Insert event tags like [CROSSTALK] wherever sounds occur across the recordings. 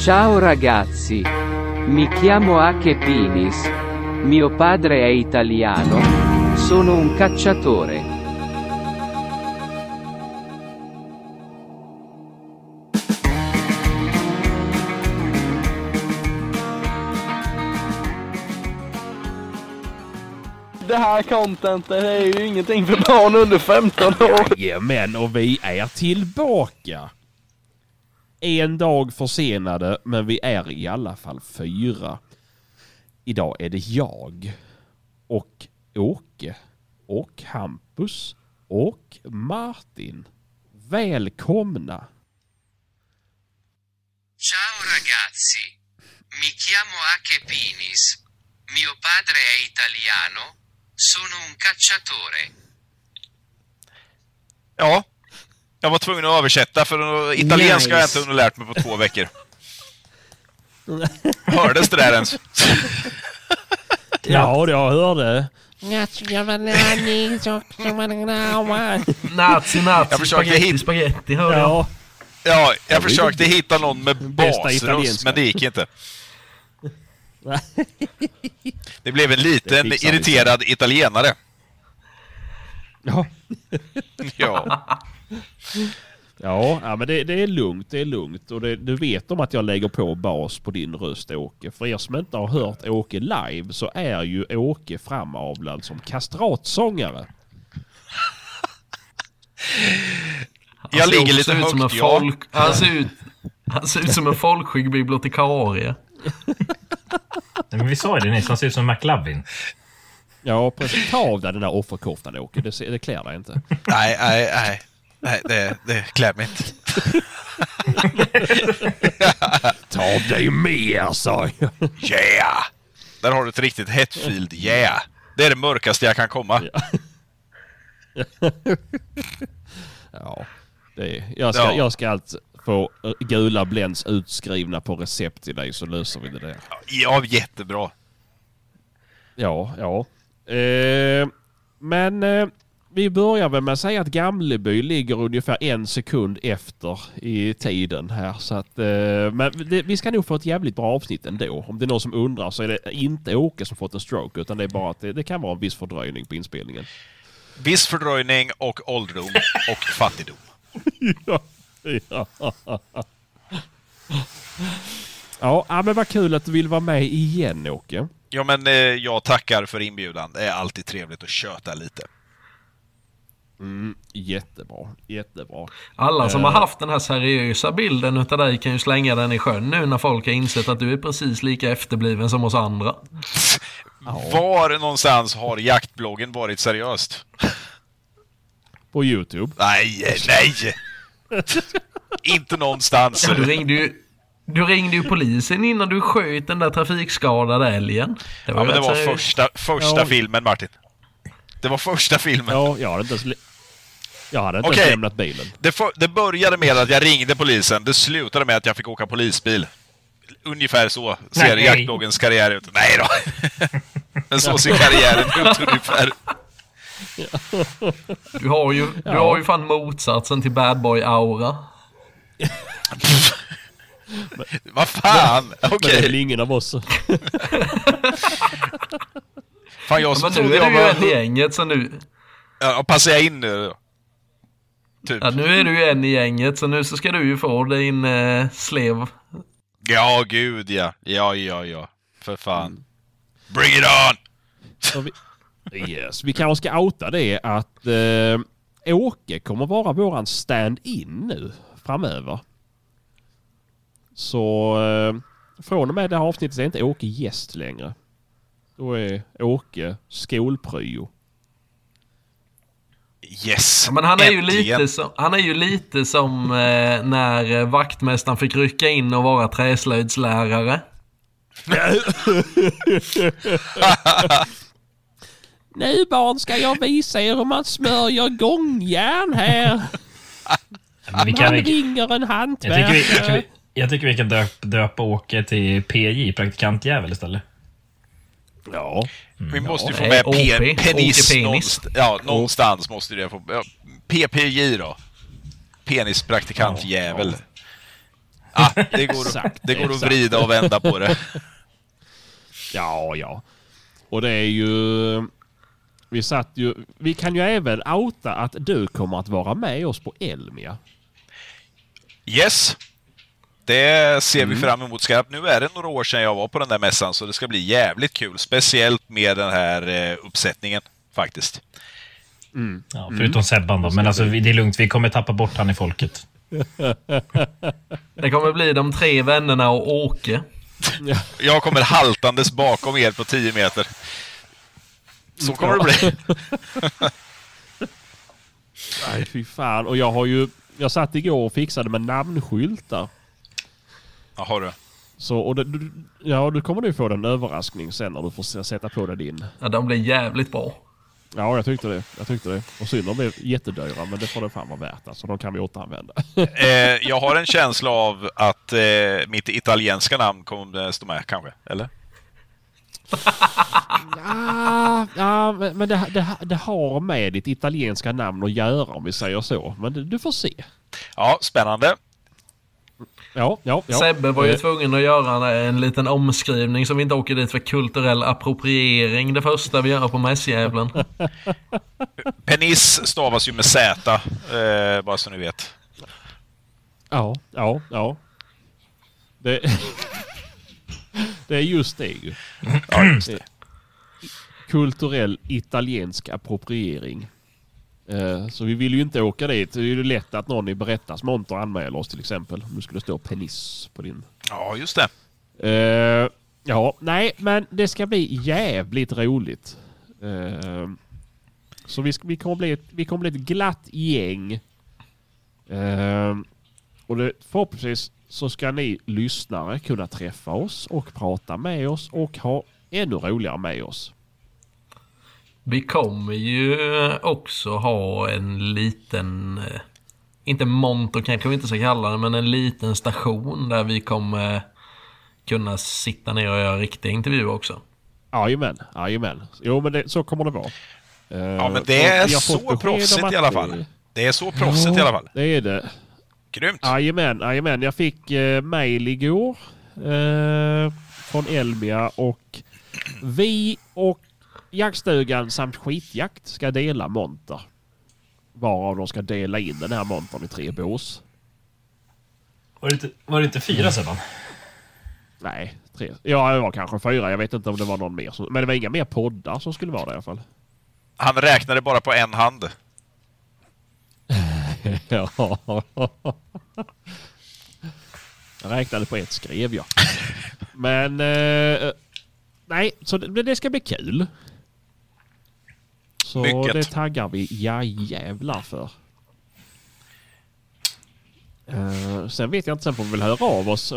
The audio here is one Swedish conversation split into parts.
Ciao ragazzi. Mi chiamo Ake Pinis. Mio padre è italiano. Sono un cacciatore. Det här contentet är ju ingenting för barn under 15 år. Jajamän, och vi är tillbaka. En dag försenade, men vi är i alla fall fyra. Idag är det jag och Åke och Hampus och Martin. Välkomna! Ciao ragazzi. Mi chiamo Ake Pinis. Mio padre è italiano. Sono un cacciatore. Ja. Jag var tvungen att översätta för italienska har jag Nice. inte hunnit lärt mig på två veckor. [LAUGHS] Hördes det där ens? Ja, jag hörde. Nazi, nazi, Jag försökte spaghetti, hit- spaghetti, hör jag. Ja, Ja, jag var ju försökte hitta någon med basröst, men det gick inte. [LAUGHS] Det blev en liten irriterad italienare. ja. Ja. [LAUGHS] Ja, ja men det, det är lugnt, det är lugnt. Och det, du vet om att jag lägger på bas på din röst Åke. För er som inte har hört Åke live så är ju Åke framavlad som kastratsångare. Jag ser ligger lite ut som en ja. folk, han, ser ut, han ser ut som en folkskygg bibliotekarie. Nej, men vi sa ju det nyss, han ser ut som McLovin. Ja, precis. Ta av dig den där offerkoftan Åke, det, det klär dig inte. Nej, nej, nej. Nej, det, det mig inte. [LAUGHS] Ta av dig mer sa jag. Yeah! Där har du ett riktigt Hetfield yeah. Det är det mörkaste jag kan komma. [LAUGHS] Ja, det är, jag, ska, Ja. jag ska allt få eh, gula Blends utskrivna på recept till dig så löser vi det där. Ja, jättebra. Ja, ja. Eh, men eh, vi börjar väl med att säga att Gamleby ligger ungefär en sekund efter i tiden här. Så att, eh, men det, vi ska nog få ett jävligt bra avsnitt ändå. Om det är någon som undrar så är det inte Åke som fått en stroke utan det är bara att det, det kan vara en viss fördröjning på inspelningen. Viss fördröjning och ålderdom och [LAUGHS] fattigdom. ja. ja. Ja, men vad kul att du vill vara med igen Åke. Ja, men eh, jag tackar för inbjudan. Det är alltid trevligt att köta lite. Mm, jättebra, jättebra. Alla som Eh. har haft den här seriösa bilden utav dig kan ju slänga den i sjön nu när folk har insett att du är precis lika efterbliven som oss andra. Var någonstans har jaktbloggen varit seriöst? På Youtube. Nej, nej! Inte någonstans. Du ringde ju, du ringde ju polisen innan du sköt den där trafikskadade älgen. Det Ja, men det var seriöst. första, första Ja. filmen, Martin. Det var första filmen. Ja, jag hade inte ens, jag hade inte Okej. ens lämnat bilen. Det, för, det började med att jag ringde polisen. Det slutade med att jag fick åka polisbil. Ungefär så ser jaktbloggens karriär ut. Nej då! [LAUGHS] Men så ser karriären ut [LAUGHS] ungefär. Du har ju, du har ju fan motsatsen till bad boy aura. [LAUGHS] Vad fan! Men det Okej. är väl ingen av oss. Fan, jag som Men nu är du ju en i gänget så nu... Ja, passar jag in nu då? Typ. Ja, nu är du ju en i gänget så nu så ska du ju få din eh, slev. Ja, gud ja. Ja, ja, ja. För fan. Bring it on! Så vi, yes, vi kanske ska outa det att eh, Åke kommer vara våran stand-in nu framöver. Så eh, från och med det här avsnittet är inte Åke gäst längre. Då är Åke skolpryo. Yes! Ja, men han är, ju lite som, han är ju lite som eh, när eh, vaktmästaren fick rycka in och vara träslöjdslärare. [LAUGHS] Nu barn ska jag visa er hur man smörjer gångjärn här. Men vi kan, Man ringer en jag, tycker vi, hantverkare. jag tycker vi kan döp, döpa Åke till PJ, praktikantjävel istället. Ja. Vi måste ju få med. P- penis, Penis. någonstans. Ja, någonstans måste det få... Ja, PPJ då. Penispraktikant jävel. Ah, det går, Exakt, det går att vrida och vända på det. Ja, ja. Och det är ju... Vi satt ju... Vi kan ju även outa att du kommer att vara med oss på Elmia. Yes. Det ser Mm. vi fram emot skarpt. Nu är det några år sedan jag var på den där mässan så det ska bli jävligt kul. Speciellt med den här eh, uppsättningen faktiskt. Ja, förutom Sebban då. Men alltså, det är lugnt. Vi kommer tappa bort han i folket. Det kommer bli de tre vännerna och Åke. Jag kommer haltandes bakom er på 10 meter. Så kommer det bli. [LAUGHS] Nej, fy fan. Och jag har ju... Jag satt igår och fixade med namnskyltar. Jaha du. Så, och det, du, ja, du kommer nu få en överraskning sen när du får sätta på dig din. Ja, de blir jävligt bra. Ja, jag tyckte det. Jag tyckte det. Och synd de blev jättedyra, men det får det fan vara värt. Alltså, de kan vi återanvända. [LAUGHS] Eh, jag har en känsla av att eh, mitt italienska namn kommer stå med kanske. Eller? [LAUGHS] Ja, ja men det, det, det har med ditt italienska namn att göra om vi säger så. Men du får se. Ja, spännande. Ja, ja, ja. Sebbe var ju Eh, tvungen att göra en liten omskrivning så vi inte åker dit för kulturell appropriering det första vi gör på mässjävlen. [LAUGHS] Penis stavas ju med Z, eh, bara så ni vet. Ja, ja, ja. Det, [LAUGHS] det är just det ju. Ja, just det. Kulturell italiensk appropriering. Eh, Så vi vill ju inte åka dit. Det är ju lätt att någon i Berättas monter anmäler oss till exempel. Om det skulle stå penis på din. Ja, just det. Eh, ja, nej, men det ska bli jävligt roligt. Eh, så vi, ska, vi, kommer bli ett, vi kommer bli ett glatt gäng. Och det, förhoppningsvis så ska ni lyssnare kunna träffa oss och prata med oss och ha ännu roligare med oss. Vi kommer ju också ha en liten, eh, inte monter kanske vi inte ska kalla det, men en liten station där vi kommer kunna sitta ner och göra riktiga intervjuer också. Jajamän, jajamän. Jo men det, så kommer det vara. Eh, Ja, men det är så proffsigt att i alla fall. Det är så proffsigt i alla fall. Det är det. Grymt. Jajamän, jajamän. Jag fick eh, mail igår eh, från Elmia och vi och jaktstugan samt skitjakt ska dela monter. Varav de ska dela in den här montern i tre bås. Var det inte, var det inte fyra Sebban? Nej, tre. Ja, det var kanske fyra. Jag vet inte om det var någon mer. som- Men det var inga mer poddar som skulle vara där i alla fall. Han räknade bara på en hand. [LAUGHS] Ja. Jag räknade på ett skrev jag. [LAUGHS] Men... Eh, nej, så det, det ska bli kul. Så Mycket. det taggar vi ja jävlar för. Eh, sen vet jag inte, sen får vi väl höra av oss.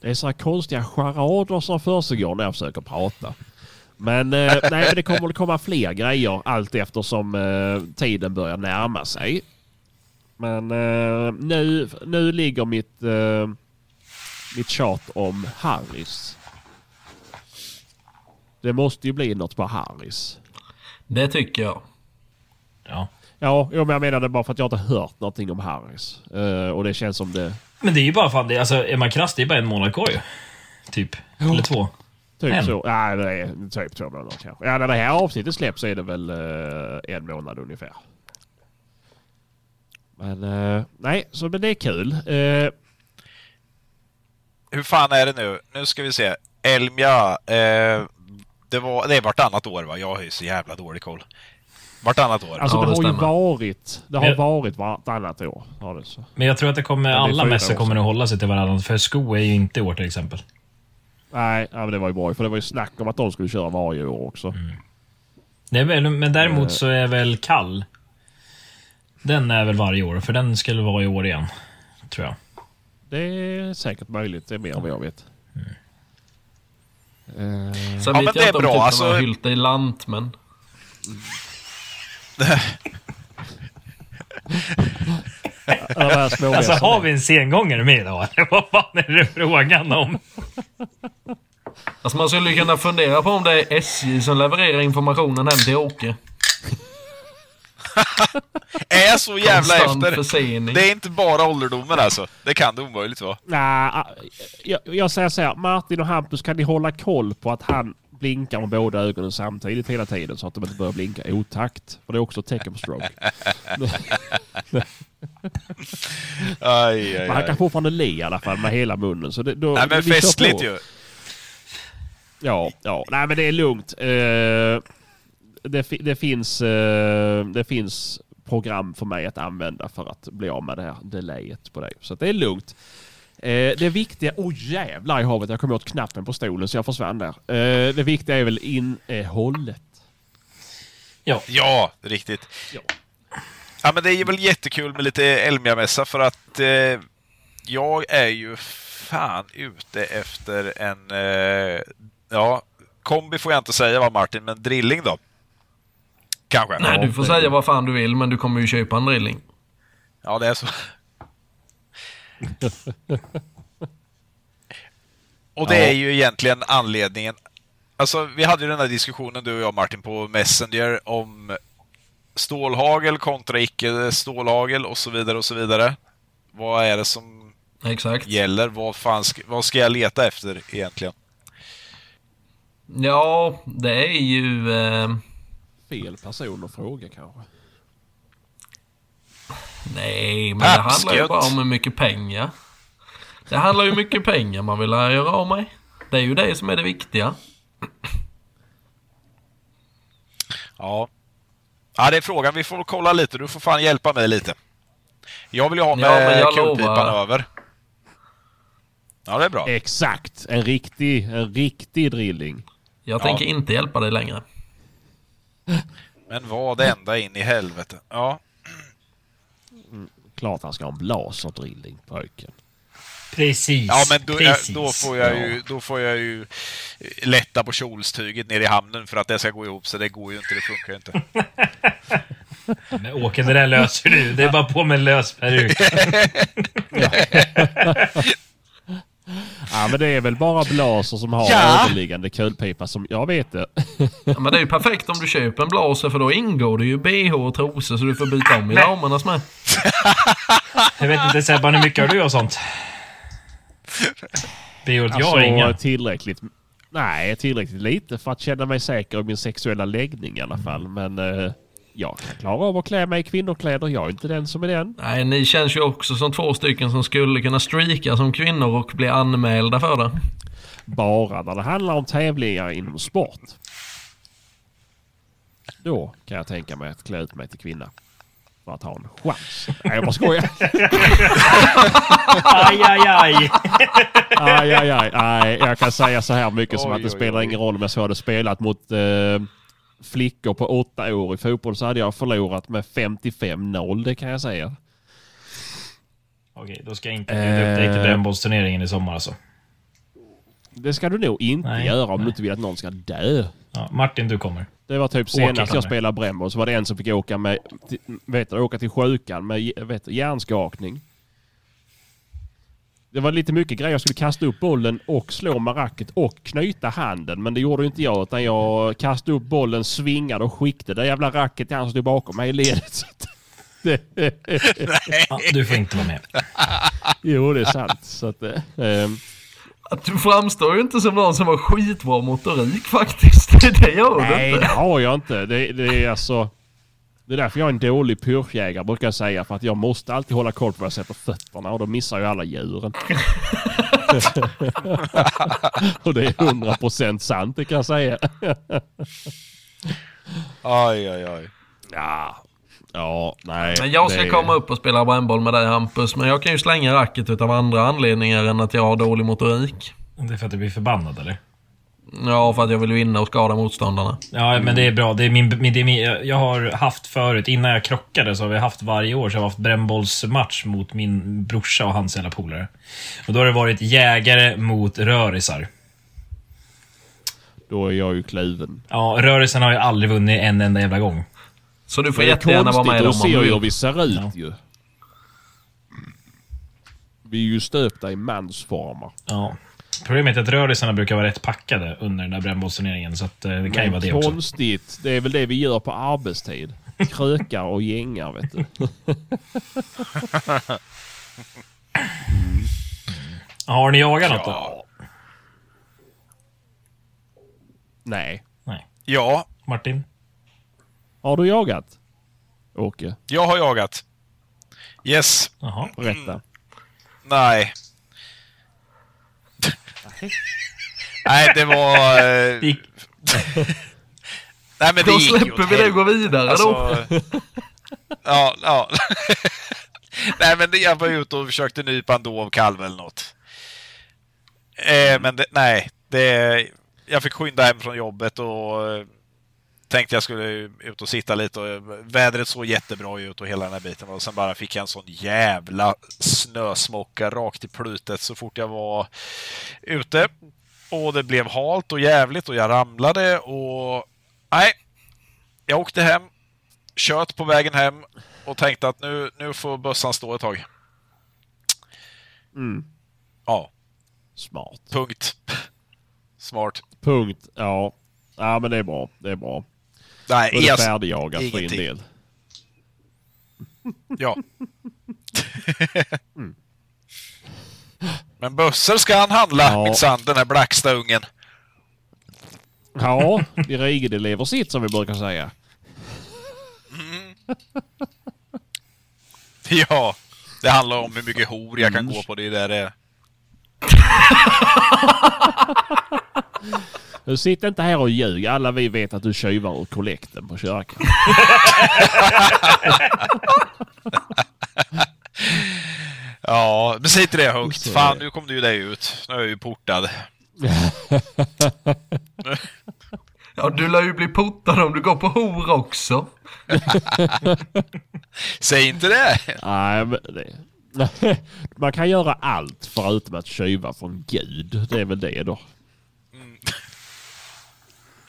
Det är så här konstiga charader som försiggår när jag försöker prata. Men, eh, [LAUGHS] nej, men det kommer att komma fler grejer allt eftersom eh, tiden börjar närma sig. Men eh, nu, nu ligger mitt, eh, mitt tjat om Harris. Det måste ju bli något på Harris. Det tycker jag. Ja. Ja, men jag menade bara för att jag inte hört någonting om Harris. Eh, och det känns som det... Men det är ju bara fan, det, alltså, är man krass, det är bara en månad kvar ju. Typ. Eller två. Typ En. så. Nej, det är typ två månader kanske. Ja, när det här avsnittet släpps så är det väl eh, en månad ungefär. Men eh, nej, så men det är kul. Hur fan är det nu? Nu ska vi se. Elmia. Det, var, det är vartannat år va? Jag har ju så jävla dålig koll. Vartannat år. alltså Ja, det, det har ju varit. Det har Men- varit vartannat år. Har det så. Men jag tror att det kommer, det alla mässor kommer att hålla sig till varandra. För sko är ju inte i år till exempel. Nej, ja, men det var ju bra. För det var ju snack om att de skulle köra varje år också. Det är väl, men däremot så är väl kall. Den är väl varje år, för den skulle vara i år igen. Tror jag. Det är säkert möjligt. Det är mer än vad jag vet. Eh, Sen Ja, men vet det jag är inte om bra, typ alltså-. Hylte i här små Alltså har vi en sengångare med idag? [LAUGHS] Vad fan är det frågan om? Alltså man skulle kunna fundera på om det är SJ som levererar informationen hem till Åke. Är så jävla Konstant efter. försening. Det är inte bara ålderdomen alltså. Det kan det omöjligt vara. Nej, jag, jag säger så här. Martin och Hampus, kan ni hålla koll på att han blinkar med båda ögonen samtidigt hela tiden så att de inte börjar blinka i otakt? För det är också ett tecken på stroke. [LAUGHS] Aj, aj, Men han kan fortfarande le i alla fall med hela munnen. Så det, då, Nej men festligt ju. Ja, ja. Nej men det är lugnt. Eh, det, det, finns, eh, det finns program för mig att använda för att bli av med det här delayet på dig. Så det är lugnt. Eh, det viktiga... Oj oh, jävlar i havet. Jag kom åt knappen på stolen så jag försvann där. Eh, det viktiga är väl innehållet. Ja. Ja, riktigt. Ja. Ja men det är väl jättekul med lite Elmia-mässa för att eh, jag är ju fan ute efter en, eh, ja, kombi får jag inte säga va Martin, men drilling då? Kanske? Nej, du får säga vad fan du vill, men du kommer ju köpa en drilling. Ja, det är så. Och det är ju egentligen anledningen. Alltså, vi hade ju den här diskussionen du och jag Martin på Messenger om stålhagel kontra icke stålhagel och så vidare och så vidare. Vad är det som Exakt. gäller? Vad, fan ska, vad ska jag leta efter egentligen? Ja, det är ju... Eh, Fel person att fråga kanske. nej, men det handlar ju bara om hur mycket pengar. Det handlar ju mycket pengar man vill göra av med. Det är ju det som är det viktiga. Ja. Ja, det är frågan. Vi får kolla lite. Du får fan hjälpa mig lite. Jag vill ju ha Ja, med jag kulpipan lovar. över. Ja, det är bra. Exakt. En riktig, en riktig drilling. Jag Ja. tänker inte hjälpa dig längre. Men vad ända in i helvete. Ja. Klart han ska ha en laserdrilling pojken. Precis. Ja, men då, Precis. då, får jag ju, då får jag ju eh, lätta på kjolstyget ner i hamnen för att det ska gå ihop. Så det går ju inte. Det funkar ju inte. [LAUGHS] Men Åke, det där löser du. Det är bara på med en lös peruk. [LAUGHS] Ja men det är väl bara Blaser som har Ja. överliggande kulpipa som... Jag vet det. Ja, men det är ju perfekt om du köper en blaser för då ingår det ju bh och trosor så du får byta om i damernas med. Jag vet inte Sebban, hur mycket har du och sånt? Biot, jag har inga. Alltså, tillräckligt... Nej, tillräckligt lite för att känna mig säker i min sexuella läggning i alla fall. Men eh, jag kan klara av att klä mig i kvinnokläder. Jag är inte den som är den. Nej, ni känns ju också som två stycken som skulle kunna streaka som kvinnor och bli anmälda för det. Bara när det handlar om tävlingar inom sport. Då kan jag tänka mig att klä ut mig till kvinna. För att ha en chans. Nej, jag bara skojar. Aj, aj, aj. Aj, aj, aj. Nej, jag kan säga så här mycket som Oj, att det oj, spelar oj. ingen roll om jag så hade spelat mot eh, flickor på åtta år i fotboll så hade jag förlorat med 55-0. Det kan jag säga. Okej, då ska jag inte bjuda upp dig till Eh. brännbollsturneringen i sommar alltså. Det ska du nog inte Nej, göra om nej. du inte vill att någon ska dö. Ja, Martin, du kommer. Det var typ senast jag spelade brännboll så var det en som fick åka med, vet du, åka till sjukan med vet du, hjärnskakning. Det var lite mycket grejer. Jag skulle kasta upp bollen och slå med racket och knyta handen. Men det gjorde inte jag utan jag kastade upp bollen, svingade och skickade det jävla racket till han som stod bakom mig i ledet. Så att det, [LAUGHS] Ja, du får inte vara med. jo, det är sant. Så att, eh, ehm, Att du framstår ju inte som någon som har skitbra motorik faktiskt. [LAUGHS] Det gör du Nej, det inte. har jag inte. Det, det är alltså... Det är därför jag är en dålig pyrschjägare brukar jag säga. För att jag måste alltid hålla koll på var jag sätter fötterna och då missar jag alla djuren. [LAUGHS] och det är 100% sant det kan jag säga. Aj, aj, aj. ja, ja, nej. Men jag ska det- komma upp och spela brännboll med dig Hampus. Men jag kan ju slänga racket utav andra anledningar än att jag har dålig motorik. Det är för att du blir förbannad, eller? Ja, för att jag vill vinna och skada motståndarna. Ja, men det är bra. Det är min, min, det är min, jag har haft förut, innan jag krockade, så har vi haft varje år så har vi haft brännbollsmatch mot min brorsa och hans jävla polare. Och då har det varit jägare mot rörisar. Då är jag ju kluven. Ja, rörisarna har ju aldrig vunnit en enda jävla gång. Så du får Men det är jättegärna vara med i dem då om ser du ju hur vill. vi ser ut Ja. ju. Vi är ju stöpta i mansformer. Ja. Problemet är att rörisarna brukar vara rätt packade under den där brännbollsturneringen, så att, eh, det kan ju vara det också. Konstigt. Det är väl det vi gör på arbetstid. krökar och gängar vet du. [LAUGHS] Har ni jagat något då? Ja. Nej. Nej. ja, Martin? Har du jagat? Åke, jag har jagat. Yes. Jaha. berätta. Nej. Nej, det var... eh, [LAUGHS] Nej, men det Då gick släpper vi det och går vidare då. Alltså, ja, ja. [LAUGHS] Nej, men det- jag var ute och försökte nypa en dov kalv eller något. Eh, men det, nej, det, jag fick skynda hem från jobbet och eh, tänkte jag skulle ut och sitta lite. Och, vädret såg jättebra ut och hela den här biten. Och sen bara fick jag en sån jävla snösmocka rakt i plutet så fort jag var ute. Och det blev halt och jävligt och jag ramlade och... Nej. Jag åkte hem, kört på vägen hem och tänkte att nu, nu får bössan stå ett tag. Mm. Ja, Smart. punkt. Smart. Punkt. Ja. Ja men det är bra. Det är bra. Nej, Då är det jag, färdigjagat för ingenting. del. [LAUGHS] ja. Men bössor ska han handla, Ja. minsann, den här Blacksta-ungen. Ja, i Rigede lever sitt som vi brukar säga. [LAUGHS] Ja, det handlar om hur mycket hor jag kan gå på. Det är där [LAUGHS] det Du sitter inte här och ljug. Alla vi vet att du tjuvar ur kollekten på kyrkan. [LAUGHS] Ja, men säg inte det högt. Fan, nu kom du ju dig ut. Nu är jag ju portad. Ja, du lär ju bli portad om du går på hor också. [LAUGHS] Säg inte det! Nej, men det... [LAUGHS] Man kan göra allt förutom att tjuva från Gud. Det är väl det då.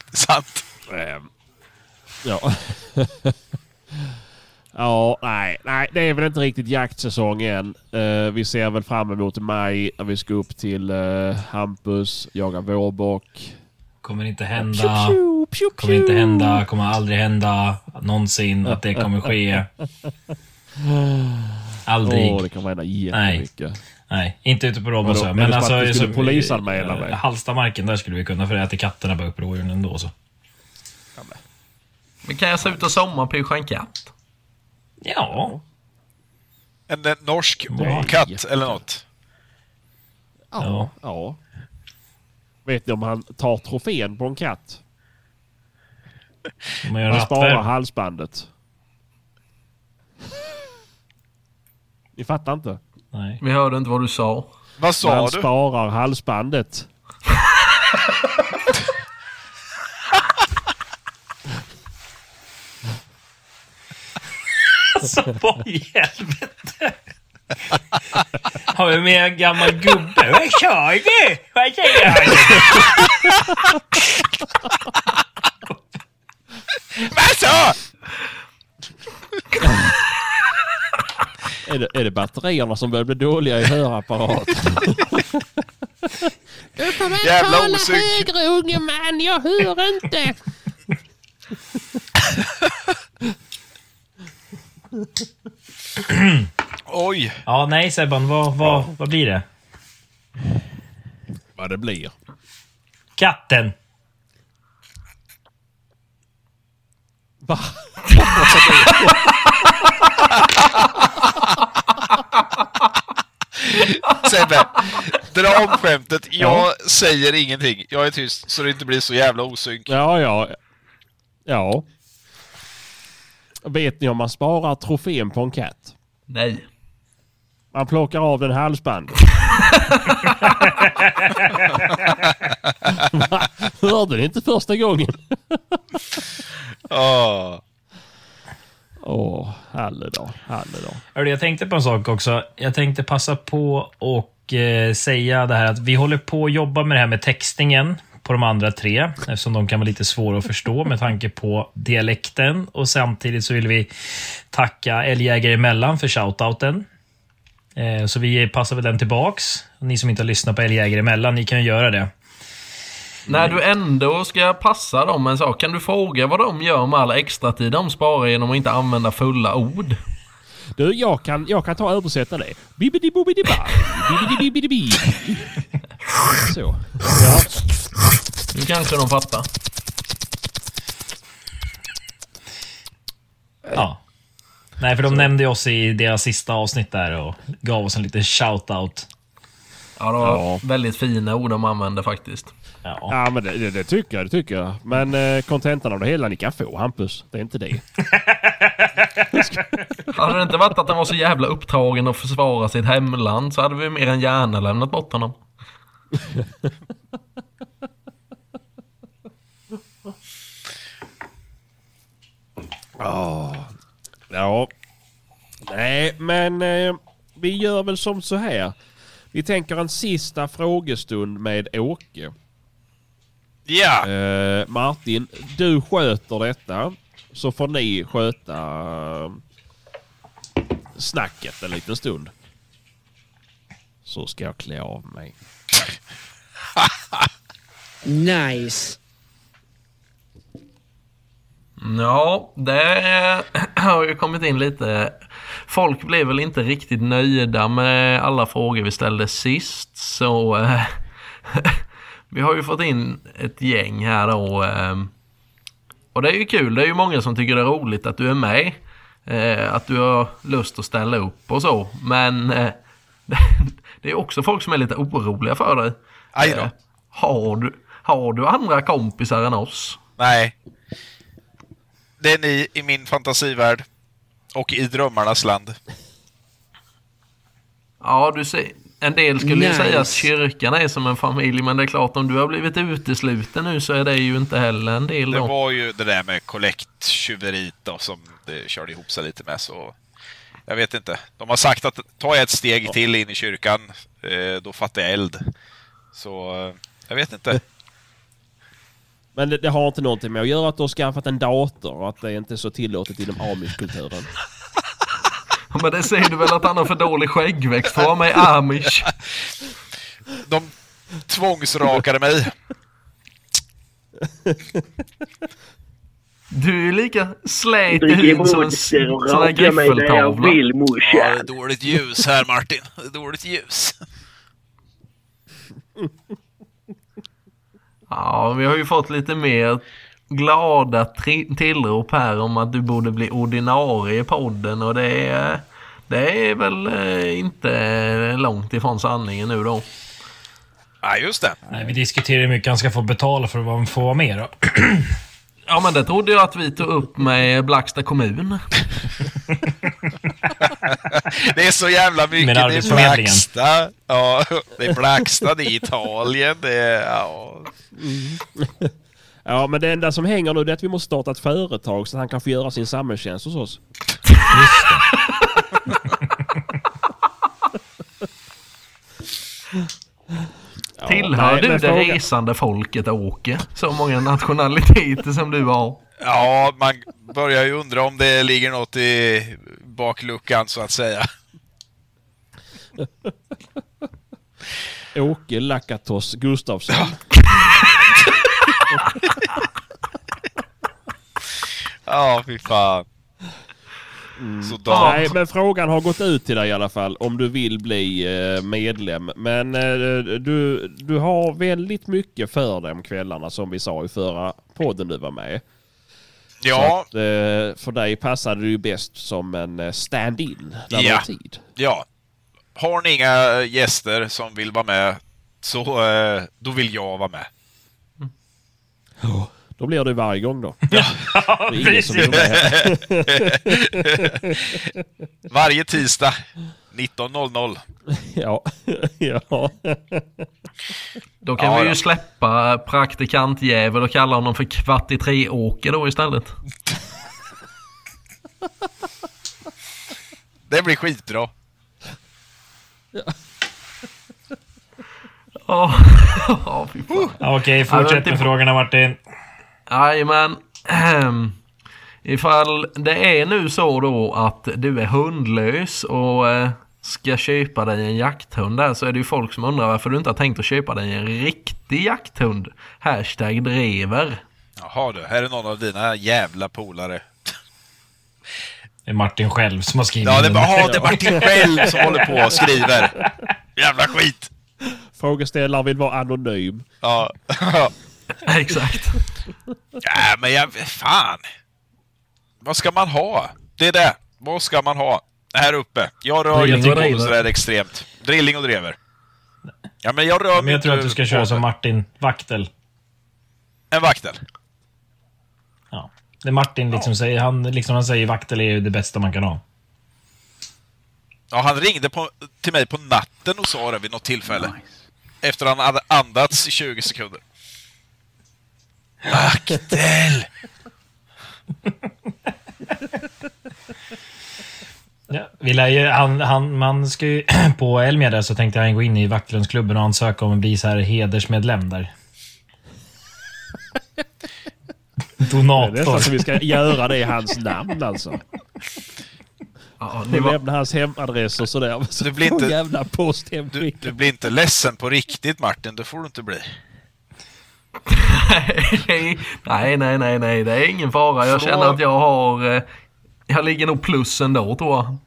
[LAUGHS] Sant. Ehm, Ja. [LAUGHS] ja, nej, nej, det är väl inte riktigt jaktsäsong än. Eh, vi ser väl fram emot maj när vi ska upp till uh, Hampus, jaga vårbock. Kommer inte Pju, hända. pju, pju, Kommer inte hända. Kommer aldrig hända. Någonsin att det kommer ske. [LAUGHS] Aldrig. Åh, det kommer hända jättemycket. Nej, inte ute på? Robbensö. Men Men alltså... att vi skulle polisanmäla mig. Hallstamarken, där skulle vi kunna. För det äter katterna bara upp rådjuren ändå. Så. Men kan jag se ut och sommarpyscha en katt? Ja. En, en norsk Nej. katt eller något. Ja. ja. Vet ni om han tar trofén på en katt? Man gör Han sparar halsbandet. Ni fattar inte? Nej. Vi hörde inte vad du sa. Vad sa han du? sparar halsbandet. Alltså, vad i helvete? Har vi med en gammal gubbe? Vad sa du? Vad säger han? Vad sa? Är det, är det batterierna som börjar bli dåliga i hörapparaten? Du får väl Jävla tala osynk. högre unge man, jag hör inte. Oj. Ja, nej Sebban. Vad, vad, vad blir det? Vad det blir. Katten. Va? [LAUGHS] Sebbe, dra om skämtet. Jag säger ingenting. Jag är tyst så det inte blir så jävla osynk. Ja, ja. Ja. Vet ni om man sparar trofén på en katt? Nej. Man plockar av den halsbandet. [LAUGHS] [LAUGHS] Hörde ni inte första gången? Åh. härlig dag. Härlig dag. jag tänkte på en sak också. Jag tänkte passa på och eh, säga det här att vi håller på att jobba med det här med textningen på de andra tre, eftersom de kan vara lite svåra att förstå med tanke på dialekten. Och samtidigt så vill vi tacka Älgjägare emellan för shoutouten. Eh, så vi passar väl den tillbaks. Ni som inte har lyssnat på Älgjägare emellan, ni kan ju göra det. När du ändå ska passa dem en sak, kan du fråga vad de gör med all extra tid de sparar genom att inte använda fulla ord? Du, jag kan, jag kan ta och översätta det. bibidi bobidi ba bibidi bibidi bi Så. Ja. Nu kanske de fattar. Ja. Nej, för de nämnde ju oss i deras sista avsnitt där och gav oss en liten shout-out. Ja, det var Ja. väldigt fina ord de använde faktiskt. Ja. Ja, men det, det, det tycker jag. Det tycker jag. Men eh, kontentan av det hela ni kan få, Hampus. Det är inte det. [LAUGHS] Hade det inte varit att han var så jävla upptagen att försvara sitt hemland så hade vi mer än gärna lämnat bort honom. [LAUGHS] Ja. Nej, men eh, vi gör väl som så här. Vi tänker en sista frågestund med Åke. Ja, Eh, Martin, du sköter detta. Så får ni sköta eh, snacket en liten stund. Så ska jag klä av mig. [LAUGHS] Nice. Ja, det [CLEARS THROAT] har ju kommit in lite. Folk blev väl inte riktigt nöjda med alla frågor vi ställde sist. Så eh, [LAUGHS] vi har ju fått in ett gäng här då. Eh, och det är ju kul. Det är ju många som tycker det är roligt att du är med. Eh, att du har lust att ställa upp och så. Men eh, [LAUGHS] det är också folk som är lite oroliga för dig. Aj då. Har, du, har du andra kompisar än oss? nej. Det är ni i min fantasivärld. Och i drömmarnas land. Ja, du ser, en del skulle ju Nice. säga att kyrkan är som en familj, men det är klart om du har blivit utesluten nu så är det ju inte heller en del Det då. var ju det där med kollekttyveriet då som det körde ihop sig lite med så... Jag vet inte. De har sagt att ta ett steg till in i kyrkan, eh, då fattar jag eld. Så, eh, jag vet inte. Men det, det har inte någonting med att göra att du har skaffat en dator och att det inte är så tillåtet inom amish-kulturen. [LAUGHS] Men det säger du väl att han har för dålig skäggväxt för att vara med i amish? [LAUGHS] De tvångsrakade mig. Du är ju lika slät i huden som en sån här vill Ja, det är dåligt ljus här Martin. Det är dåligt ljus. Ja, vi har ju fått lite mer glada tillrop här om att du borde bli ordinarie i podden och det är, det är väl eh, inte långt ifrån sanningen nu då. Ja, just det. Nej, vi diskuterar hur mycket han ska få betala för att få vara med då. Ja men det trodde jag att vi tog upp med Blacksta kommun. [LAUGHS] Det är så jävla mycket. Med Det är. Blacksta. Ja, det är Blacksta, det är Italien, det är... Ja. Ja, men det enda som hänger nu det är att vi måste starta ett företag så att han kan få göra sin samhällstjänst hos oss. [LAUGHS] Ja, Tillhör nej, du det fråga- resande folket Åke? Så många nationaliteter som du har. ja, man börjar ju undra om det ligger något i bakluckan så att säga. [LAUGHS] Åke Lakatos Gustafsson. [LAUGHS] Ja, fy fan. Ja. Nej, men frågan har gått ut till dig i alla fall om du vill bli eh, medlem. Men eh, du, du har väldigt mycket för om kvällarna som vi sa i förra podden du var med. Ja, att, eh, för dig passade det ju bäst som en eh, stand-in när du Ja. tid. ja. Har ni inga gäster som vill vara med så eh, då vill jag vara med. Då blir det varje gång då. [LAUGHS] Det är ingen som vill precis. [LAUGHS] Varje tisdag 19.00. [LAUGHS] Ja. ja. Då kan Ja, vi ju släppa praktikantjävel och kalla honom för kvart i tre-Åke då istället. Det blir skitbra. Ja, [LAUGHS] fy fan. Okej, Ja, fortsätt med frågorna Martin. Jajamän. Ifall det är nu så då att du är hundlös och eh, ska köpa dig en jakthund där så är det ju folk som undrar varför du inte har tänkt att köpa dig en riktig jakthund. Hashtag drever. Jaha du, här är någon av dina jävla polare. Det är Martin själv som har skrivit Ja, det är bara "Jaha, det är Martin själv som håller på och skriver. [LAUGHS] Jävla skit! Frågeställaren vill vara anonym. Ja. [LAUGHS] Exakt. ja, men jag... Fan! Vad ska man ha? Det är det. Vad ska man ha? Här uppe. Jag rör Drilling inte drever. sådär extremt. Drilling och drever. Ja, men jag rör Men mig jag tror att du ska köra som Martin Vaktel. En vaktel. Ja. Det Martin liksom säger, han, liksom han säger Vaktel är ju det bästa man kan ha. Ja, han ringde på, till mig på natten och sa det vid något tillfälle. Efter han hade andats i 20 sekunder. Vaktel! [LAUGHS] Ja, vi lär ju, han, han, man ska ju, [CLEARS THROAT] på Elmia där så tänkte han gå in i Vaktlundsklubben och ansöka om att bli så här hedersmedlem där. [LAUGHS] Det är nästan Donator. som vi ska göra det i hans namn alltså. Ja, ni var... lämnar hans hemadress och sådär. Så Det blir inte- jävla Du, posthemskick. du blir inte ledsen på riktigt Martin, det får du inte bli. nej, nej, nej, nej. Det är ingen fara. Jag känner att jag har... eh, Jag ligger nog plus ändå tror jag.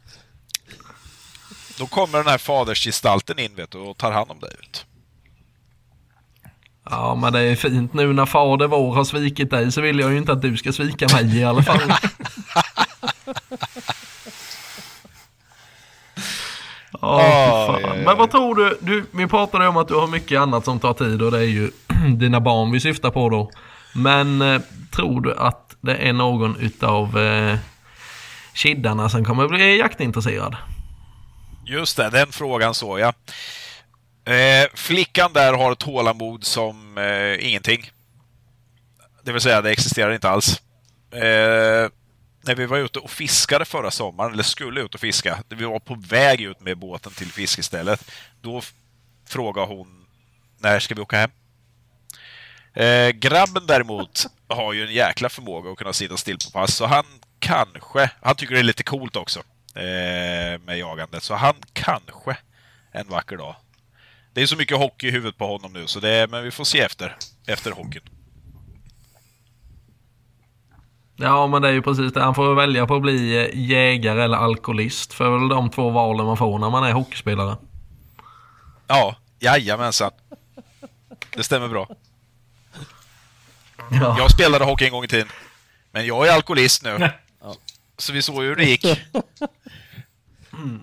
Då kommer den här fadersgestalten in vet du, och tar hand om dig. Vet. du. Ja, men det är fint nu när fader vår har svikit dig så vill jag ju inte att du ska svika mig i alla fall. [LAUGHS] Oj, oj. Men vad tror du, du? Vi pratade om att du har mycket annat som tar tid och det är ju [CLEARS THROAT] dina barn vi syftar på då. Men eh, tror du att det är någon utav eh, kiddarna som kommer bli jaktintresserad? Just det, den frågan såg jag. Eh, flickan där har tålamod som eh, ingenting. Det vill säga, det existerar inte alls. Eh, när vi var ute och fiskade förra sommaren, eller skulle ut och fiska, vi var på väg ut med båten till fiskestället, då frågade hon när ska vi åka hem? Eh, grabben däremot har ju en jäkla förmåga att kunna sitta still på pass, så han kanske, han tycker det är lite coolt också eh, med jagandet, så han kanske en vacker dag. Det är så mycket hockey i huvudet på honom nu, så det, men vi får se efter, efter hockeyn. Ja, men det är ju precis det. Han får välja på att bli eh, jägare eller alkoholist. För väl de två valen man får när man är hockeyspelare. Ja, jajamensan. Det stämmer bra. Ja. Jag spelade hockey en gång i tiden. Men jag är alkoholist nu. Så vi såg hur det gick.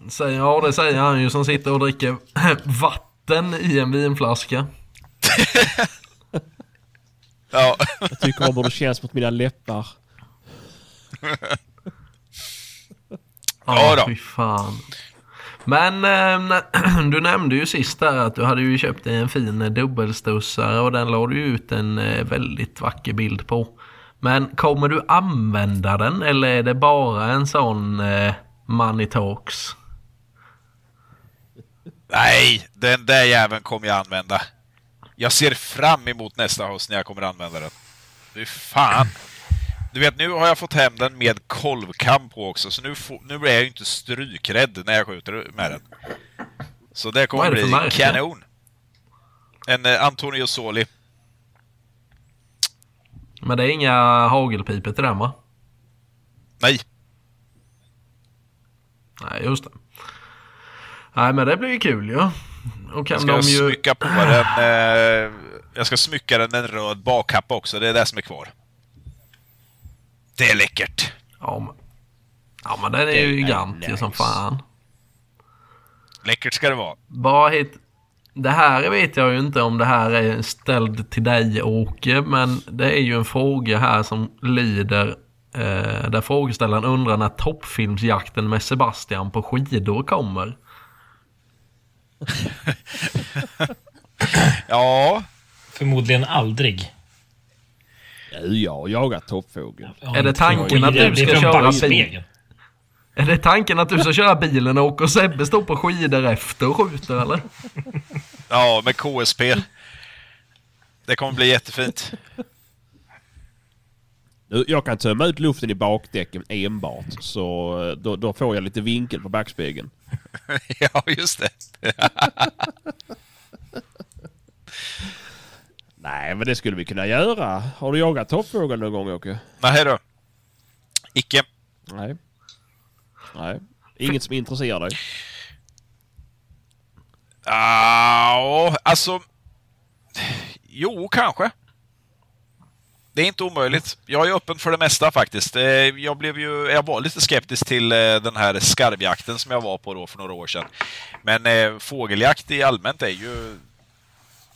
Säger, ja, det säger han ju som sitter och dricker [CLEARS THROAT] vatten i en vinflaska. [LAUGHS] Ja, Jag tycker om hur det känns mot mina läppar. [LAUGHS] Ja då. fy fan. Men nä- [CLEARS THROAT] du nämnde ju sist där att du hade ju köpt dig en fin dubbelstussare och den la du ut en eh, väldigt vacker bild på. Men kommer du använda den eller är det bara en sån eh, money talks? nej, den där jäveln kommer jag använda. Jag ser fram emot nästa höst när jag kommer använda den. Fy fan. Du vet, nu har jag fått hem den med kolvkam på också, så nu, får, nu är jag ju inte strykrädd när jag skjuter med den. Så det kommer bli märke? kanon. En eh, Antonio Soli. Men det är inga hagelpipor till den va? Nej, Nej, just det. Nej, men det blir ju kul ju. Ja. Och kan jag ska de ju... smycka på den... Eh, jag ska smycka den en röd bakkappa också, det är det som är kvar. Det är läckert. Ja, men, ja, men den är ju gigantisk som fan. Läckert ska det vara. Bara hit... Det här vet jag ju inte om det här är ställd till dig Åke, men det är ju en fråga här som lyder eh, där frågeställaren undrar när toppfilmsjakten med Sebastian på skidor kommer. [LAUGHS] Ja, Förmodligen aldrig. Jag har jagat toppfågel. Ja, Är det tanken att du ska köra bil? backspegeln. Är det tanken att du ska köra bilen och åka och Sebbe står på skidor efter och skjuter eller? ja, med KSP. Det kommer bli jättefint. Nu, Jag kan tömma ut luften i bakdäcken enbart. Så eh, då, då får jag lite vinkel på backspegeln. [LAUGHS] ja, just det. [LAUGHS] Nej, men det skulle vi kunna göra. Har du jagat toppfågel någon gång Åke? Nej då. Icke. Nej. Nej. Inget som intresserar dig? Ja, alltså... Jo, kanske. Det är inte omöjligt. Jag är öppen för det mesta faktiskt. Eh, Jag, blev ju, jag var lite skeptisk till eh, den här skarvjakten som jag var på då för några år sedan. Men eh, fågeljakt i allmänt är ju...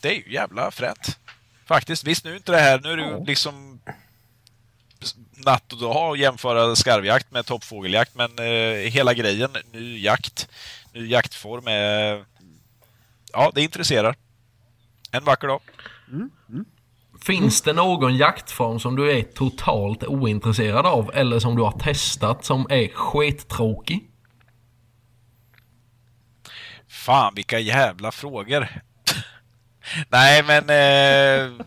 Det är ju jävla fränt. Faktiskt. Visst, nu är inte det här... Nu är det ju liksom natt och dag att jämföra skarvjakt med toppfågeljakt, men eh, hela grejen, ny jakt, ny jaktform är... Ja, det intresserar. En vacker dag. Finns det någon jaktform som du är totalt ointresserad av eller som du har testat som är skittråkig? Fan, vilka jävla frågor. Nej, men... Eh,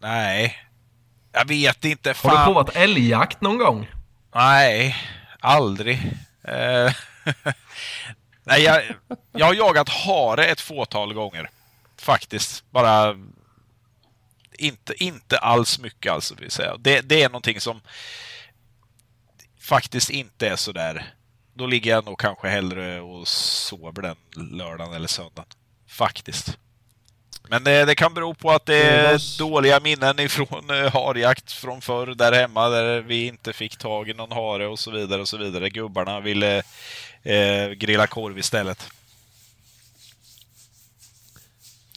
nej. Jag vet inte. Har du Fan. provat älgjakt någon gång? Nej, aldrig. Eh, [LAUGHS] nej, jag, jag har jagat hare ett fåtal gånger. Faktiskt. Bara... Inte, inte alls mycket alltså, vill säga. Det, det är någonting som faktiskt inte är så där. Då ligger jag nog kanske hellre och sover den lördagen eller söndagen. Faktiskt. Men det, det kan bero på att det är dåliga minnen ifrån eh, harjakt från förr där hemma där vi inte fick tag i någon hare och så vidare och så vidare. Gubbarna ville eh, grilla korv istället.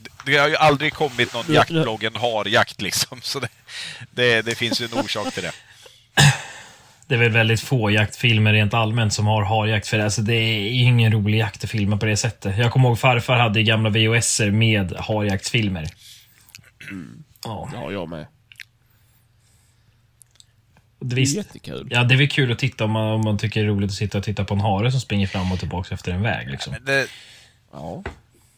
Det- Det har ju aldrig kommit någon Ja, jaktblogg, en harjakt liksom. [LAUGHS] Så det, det, det finns ju en orsak till det. [CLEARS THROAT] Det är väl väldigt få jaktfilmer rent allmänt som har harjakt. För alltså, det är ingen rolig jakt att filma på det sättet. Jag kommer ihåg farfar hade gamla VHSer med harjaktsfilmer. Ja, Det har jag med. det, Det är visst. jättekul. Ja, det är väl kul att titta om man, om man tycker det är roligt att sitta och titta på en hare som springer fram och tillbaka efter en väg. Liksom. Men det, Ja.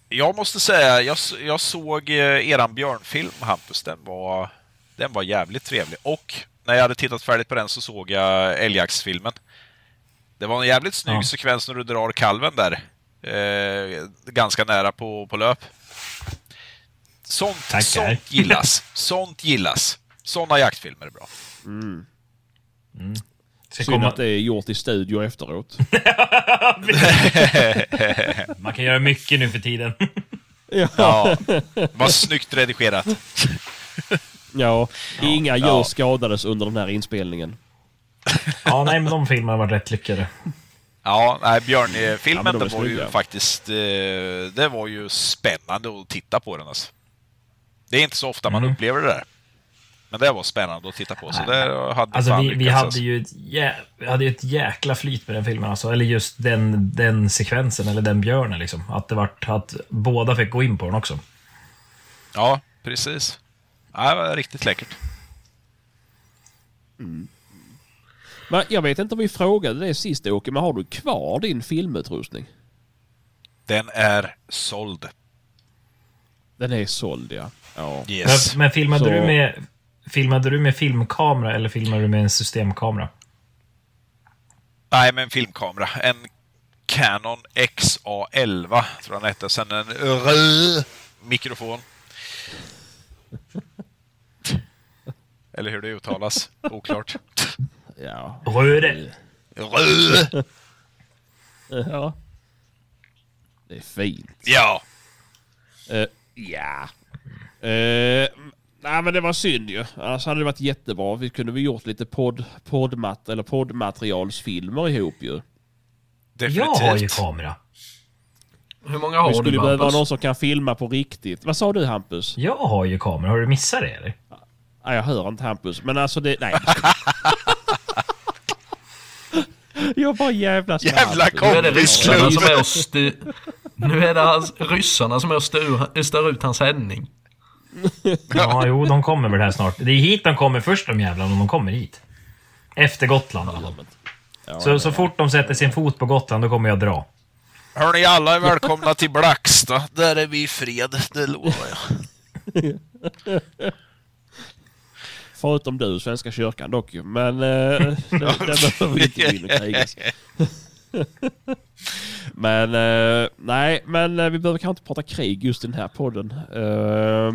Jag måste säga, jag, jag såg eh, eran björnfilm, Hampus. Den var, den var jävligt trevlig. Och när jag hade tittat färdigt på den så såg jag älgjaktsfilmen. Det var en jävligt snygg Ja. sekvens när du drar kalven där. Eh, ganska nära på, på löp. Sånt, Tackar. sånt gillas. Sånt gillas. Såna jaktfilmer är bra. Ska Synd komma, att det är gjort i studio efteråt. [LAUGHS] man kan göra mycket nu för tiden. Ja, vad snyggt redigerat. Ja, inga djur Ja. skadades under den här inspelningen. [LAUGHS] ja, nej, men de filmerna var rätt lyckade. Ja, nej, Ja, Björn-filmen, men de är den var ju faktiskt... Eh, det var ju spännande att titta på den alltså. Det är inte så ofta man Mm. upplever det där. Men det var spännande att titta på, så det hade Alltså vi, vi hade alltså. ju ett, jä, vi hade ju ett jäkla flyt med den filmen alltså. Eller just den, den sekvensen, eller den björnen liksom. Att det vart, att båda fick gå in på den också. Ja, precis. Ja, det var riktigt läckert. Men jag vet inte om vi frågade det sist Åke, men har du kvar din filmutrustning? Den är såld. Den är såld ja. ja. Yes. Men, men filmade, Så- du med, filmade du med filmkamera eller filmade du med en systemkamera? Nej, men filmkamera. En Canon XA11, tror jag den hette. Sen en röd mikrofon. [LAUGHS] Eller hur det uttalas. Oklart. [LAUGHS] Ja. Röde! Röd! ja. Det är fint. Ja. Eh, ja. Uh, nej men det var synd ju. Annars hade det varit jättebra. Vi kunde vi gjort lite podd, poddmat eller poddmaterialsfilmer ihop ju. Jag har ju Definitivt. kamera. Hur många Vi har skulle du behöva Hampus? någon som kan filma på riktigt. Vad sa du Hampus? Jag har ju kamera. Har du missat det eller? Nej, jag hör inte Hampus. Men alltså det... Nej. [LAUGHS] jag bara jävlas med Jävla Hampus. Nu är det ryssarna som är och styr... Nu är det hans, ryssarna som är och styr, stör ut hans sändning. [LAUGHS] Ja, jo, de kommer väl här snart. Det är hit de kommer först de jävlarna, om de kommer hit. Efter Gotland. så, så fort de sätter sin fot på Gotland, då kommer jag dra. Hörni, alla är välkomna till Blacksta. Där är vi i fred, det lovar jag. [LAUGHS] Förutom du, Svenska kyrkan dock ju. Men eh, där [LAUGHS] behöver vi inte gå in och krigas. [LAUGHS] men eh, nej, men eh, vi behöver kanske inte prata krig just i den här podden. Eh,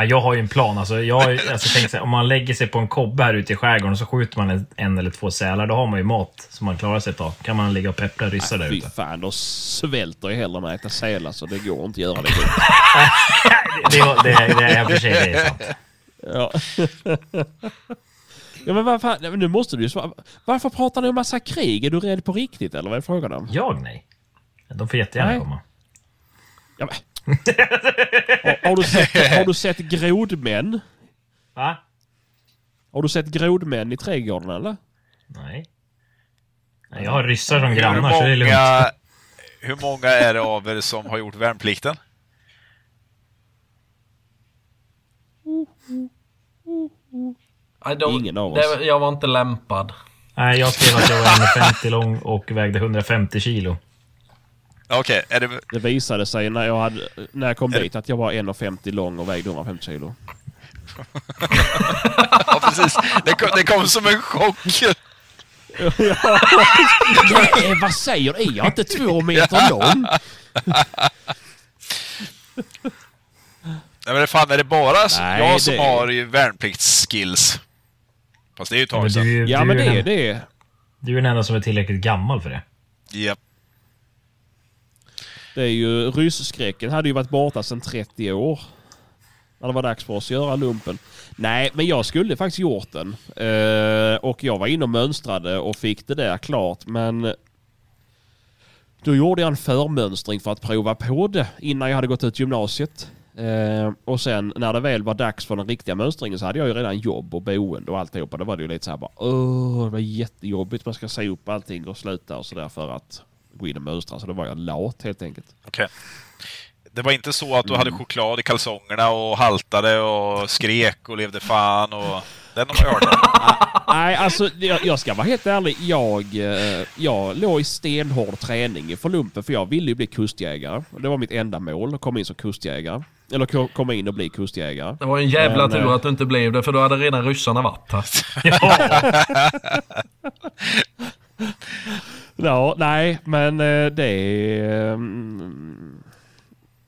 Ja, jag har ju en plan. Alltså, jag ju- alltså, tänk så här, om man lägger sig på en kobbe här ute i skärgården och så skjuter man en, en eller två sälar, då har man ju mat som man klarar sig ett tag. Kan man ligga och peppra ryssar där Fy ute. fan, då svälter jag hellre än att äta sälar så det går inte att göra det. [LAUGHS] Det, det, det, det är i och för sig det är sant. Ja. ja men vad fan, nu måste du ju svara. Varför pratar ni om massa krig? Är du rädd på riktigt eller vad är frågan om? Jag nej. De får jättegärna Nej. komma. Ja, men. Har, har, du sett, [LAUGHS] har du sett grodmän? Va? Har du sett grodmän i trädgården eller? Nej. nej. Jag har ryssar som Hur grannar, så det är lugnt. många, hur många är det av er som har gjort värnplikten? De, Ingen av oss. det, jag var inte lämpad. Nej, jag skrev att jag var 1,50 lång och vägde 150 kilo. Okej, är det... Det visade sig när jag, hade, när jag kom dit att jag var 1,50 lång och vägde 150 kilo. [LAUGHS] Ja, precis. Det kom, det kom som en chock. [LAUGHS] Nej, vad säger du? Är jag inte två meter lång? Nej, men fan, är det bara Nej, jag som det- har ju värnpliktsskills? Fast det är ju ett tag sedan. Ja men det är det. du är den enda som är tillräckligt gammal för det. Japp. Det är ju rysskräcken hade ju varit borta sedan 30 år. När det var dags för oss att göra lumpen. Nej, men jag skulle faktiskt gjort den. Eh, och jag var inne och mönstrade och fick det där klart. Men då gjorde jag en förmönstring för att prova på det innan jag hade gått ut gymnasiet. Eh, och sen när det väl var dags för den riktiga mönstringen så hade jag ju redan jobb och boende och alltihopa. Då var det ju lite så här bara åh, det var jättejobbigt. Man ska säga upp allting och sluta och sådär för att gå in och mönstra. Så då var jag lat helt enkelt. Okej. Det var inte så att du hade choklad i kalsongerna och haltade och skrek och levde fan och... Den har ju hört. [LAUGHS] Nej, alltså jag, jag ska vara helt ärlig. Jag, eh, jag låg i stenhård träning för lumpen för jag ville ju bli kustjägare. Det var mitt enda mål, att komma in som kustjägare. Eller ko- komma in och bli kustjägare. Det var en jävla Men, tur eh, att du inte blev det, för då hade redan ryssarna varit här. [LAUGHS] [LAUGHS] Ja, nej, men eh, det är... mm,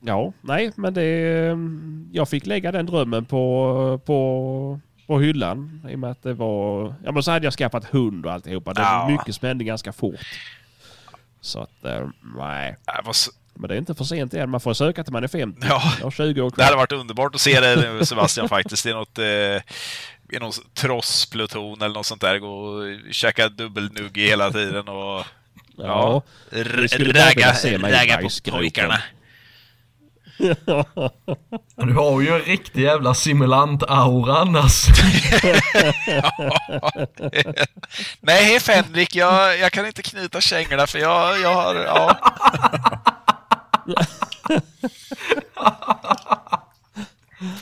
Ja, nej, men det... mm, Jag fick lägga den drömmen på, på, på hyllan. I och med att det var... Ja, men så hade jag skaffat hund och alltihopa. Det Ja. mycket spänning ganska fort. Så att, eh, nej. Nej, Men det är inte för sent än. Man får söka till man är 50. Ja. Jag har 20 år Det kvar. hade varit underbart att se det Sebastian [LAUGHS] faktiskt. I något... Eh, i någon trosspluton eller något sånt där. Gå och käka dubbelnugg hela tiden och... Ja. skulle ragga, se mig i ragga på pojkarna. Du har ju en riktig jävla simulant-aura annars. [LAUGHS] Nej, Fenrik, jag, jag kan inte knyta kängorna för jag, jag har... Ja. [LAUGHS]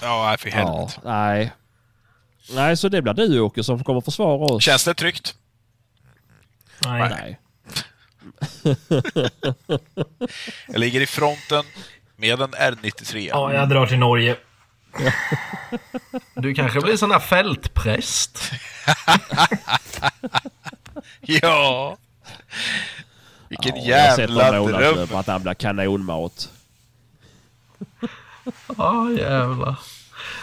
Ja, nej, för Ja, helvete. nej. Nej, så det blir du Åke som kommer försvara oss. Känns det tryggt? Nej. Nej. Jag ligger i fronten med en R93. Ja, jag drar till Norge. Du kanske blir sån här fältpräst. Ja! Vilken Ja, jag jävla dröm! på att han blir kanonmat. Ja, jävlar.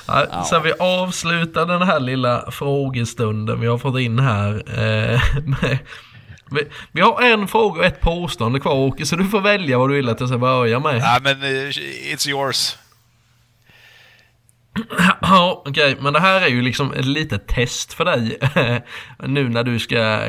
Ja, Så vi avslutar den här lilla frågestunden vi har fått in här. Eh, med, vi, har en fråga och ett påstående kvar Åke, så du får välja vad du vill att jag ska börja med. Ja, men eh, it's yours. [CLEARS THROAT] Ja, okej, men det här är ju liksom ett litet test för dig. [LAUGHS] nu när du ska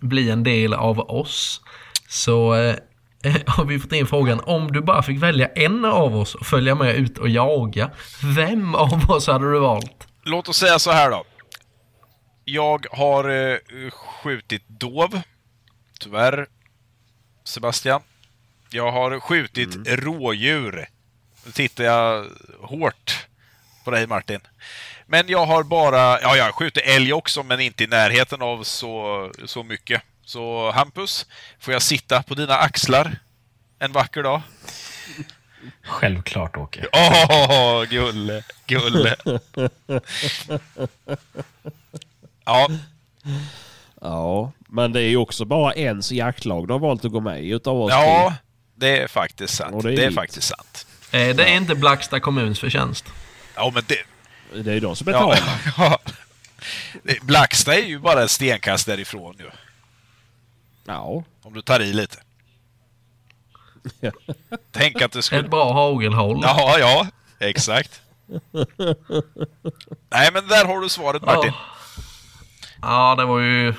bli en del av oss. Så eh, [LAUGHS] har vi fått in frågan, om du bara fick välja en av oss och följa med ut och jaga, vem av oss hade du valt? Låt oss säga så här då. Jag har eh, skjutit dov. Tyvärr. Sebastian. Jag har skjutit rådjur. Nu tittar jag hårt på dig Martin. Men jag har bara, ja jag har skjutit älg också men inte i närheten av så, så mycket. Så Hampus, får jag sitta på dina axlar en vacker dag? Självklart Åke. Åh, gulle, gulle. [LAUGHS] Ja, Ja, men det är ju också bara ens jaktlag du har valt att gå med i utav oss ja, tre. det är faktiskt sant. Och det Det är är, hit. faktiskt sant. Eh, det är inte Blacksta kommuns förtjänst. Ja, men det... Det är ju de som Ja, betalar. ja. [LAUGHS] Blacksta är ju bara ett stenkast därifrån ju. Ja. Om du tar i lite. [LAUGHS] Tänk att det skulle... Ett bra hagelhåll. Ja, ja. Exakt. [LAUGHS] Nej, men där har du svaret Martin. Ja, det var ju...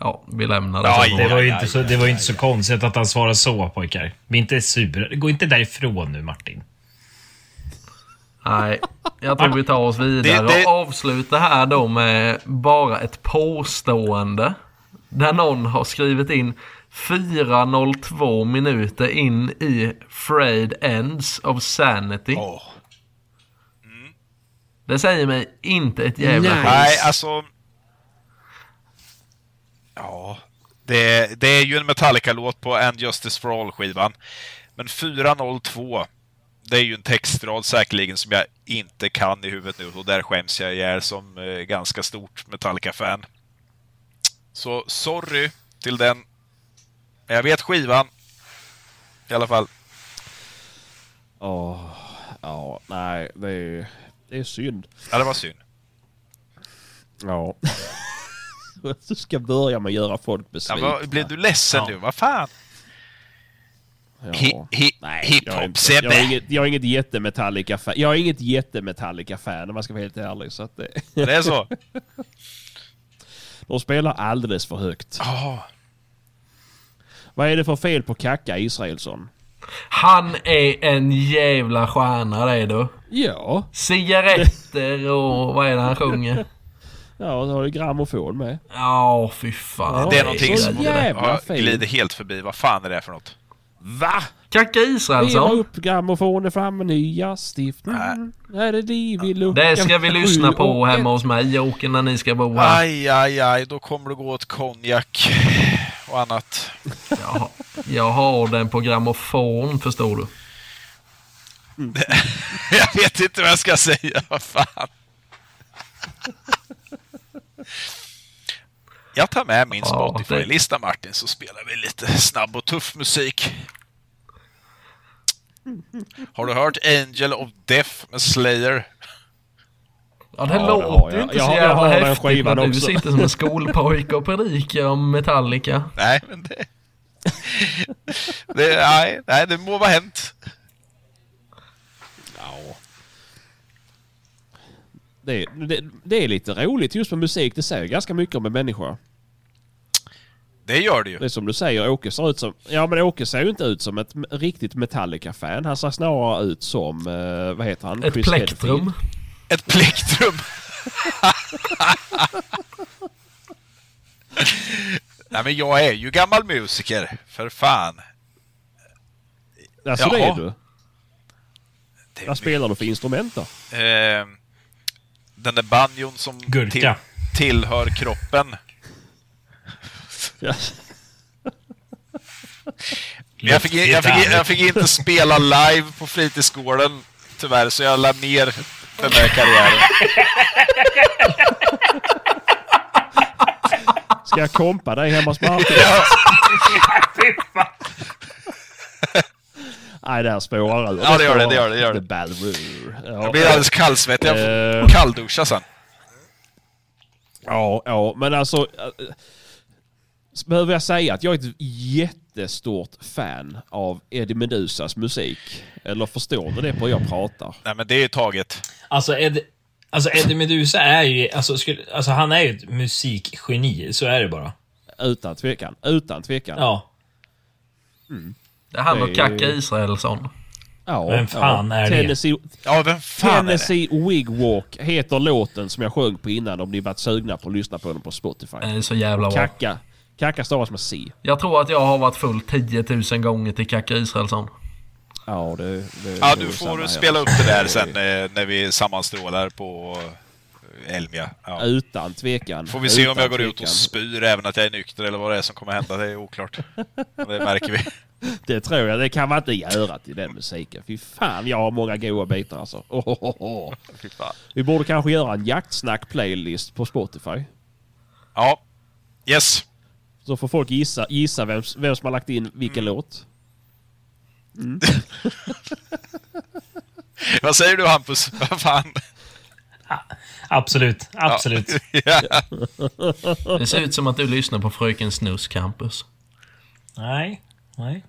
Ja, vi lämnar det. Ja, så. Det var ju inte så, det var inte så konstigt att han svarade så pojkar. Vi är inte sura. Gå inte därifrån nu Martin. Nej, jag tror vi tar oss vidare Det- det- och avslutar här då med bara ett påstående. Där någon har skrivit in 4.02 minuter in i Frayed Ends of Sanity. Åh. Det säger mig inte ett jävla Nej. skit. Nej, alltså... Ja, det, det är ju en Metallica-låt på And Justice for All-skivan. Men 402, det är ju en textrad säkerligen som jag inte kan i huvudet nu och där skäms jag ihjäl som eh, ganska stort Metallica-fan. Så sorry till den. Men jag vet skivan. I alla fall. Ja, nej, det är, det är synd. Ja, det var synd. Ja. [LAUGHS] Du ska börja med att göra folk Ja, besvikna. vad, blev du ledsen Ja. nu? Vad fan? Ja. Jag Hiphop-Sebbe. Jag jag är inget jätte-Metallica-fan. Jag är inget jätte-Metallica-fan om man ska vara helt ärlig. Så att det, Det är så? de spelar alldeles för högt. Ja. Vad är det för fel på Kacka Israelsson? Han är en jävla stjärna det är du. Ja, Cigaretter och vad är det han sjunger? Ja då har du grammofon med. Ja, fy fan. Det är någonting så som jävla ja, glider helt förbi. Vad fan är det för något? Va? Kacka Israelsson. upp grammofonen fram med nya stift. Mm. Är det det vi Det ska vi lyssna på och hemma hos mig Jocke när ni ska bo här. Aj, aj, aj. Då kommer det gå åt konjak och annat. Jag, har- jag har den på grammofon förstår du. [LAUGHS] Jag vet inte vad jag ska säga. Vad fan. Jag tar med min Spotify-lista Martin, så spelar vi lite snabb och tuff musik. [LAUGHS] Har du hört Angel of Death med Slayer? Ja, det Ja, låter ju jag. inte Jag så har- jag jävla har den häftigt när skivan du sitter som en skolpojke och predikar om Metallica. [LAUGHS] Nej, men det... [LAUGHS] det nej, nej, det må vara hänt. Ja. Det, det, det är lite roligt just med musik. Det säger ganska mycket om en människa. Det gör det ju. Det är som du säger, Åke ser ut som... Ja men Åke ser ju inte ut som ett riktigt Metallica-fan. Han ser snarare ut som... Eh, vad heter han? Ett Chris plektrum. Hedfield. Ett plektrum. Nej, men jag är ju gammal musiker, för fan. Alltså det Jaha. är du. Det är Vad spelar du för instrument då? Eh, den där banjon som till, tillhör kroppen. Men Jag fick, jag, fick, jag fick inte spela live på fritidsgården tyvärr, så jag la ner den där karriären. Ska jag kompa dig hemma hos Martin? Ja, Nej, det här spårar ur. Ja, det gör det, det gör det, det gör det. The Balroo. Ja. jag blir alldeles kallsvettig. Jag får Eh. kallduscha sen. Ja, ja, men alltså... eh, Behöver jag säga att jag är ett jättestort fan av Eddie Medusas musik? Eller förstår du det på hur jag pratar? Nej, men det är ju taget. Alltså, Ed, alltså Eddie Meduza är ju, alltså, skulle, alltså han är ju ett musikgeni, så är det bara. Utan tvekan. Utan tvekan. Ja. Det är han och Det är ju- Kacka Israelsson. Ja, Vem fan är det? Tennessee, Ja, vem fan är det? Tennessee Wigwalk heter låten som jag sjöng på innan om ni varit sugna på att lyssna på den på Spotify. Det är så jävla bra. Kacka. Kacka stavas med C. Jag tror att jag har varit full 10 000 gånger till Kacka Israelsson. Ja, det, det, Ja, du får spela upp det där sen eh, när vi sammanstrålar på eh, Elmia. Ja. Utan tvekan. Får vi se om jag går ut och tvekan. spyr även att jag är nykter eller vad det är som kommer hända. Det är oklart. [LAUGHS] Det märker vi. Det tror jag. Det kan man inte göra till den musiken. Fy fan, jag har många goa bitar alltså. Oh, oh, oh, oh. Vi borde kanske göra en jaktsnack-playlist på Spotify. Ja. Yes. Så får folk gissa, gissa vem, vem som har lagt in vilken Mm. låt. [LAUGHS] Vad säger du Hampus? [LAUGHS] Vad fan? Absolut, absolut. [LAUGHS] Ja. Det ser ut som att du lyssnar på Fröken Snus Campus. Nej, nej.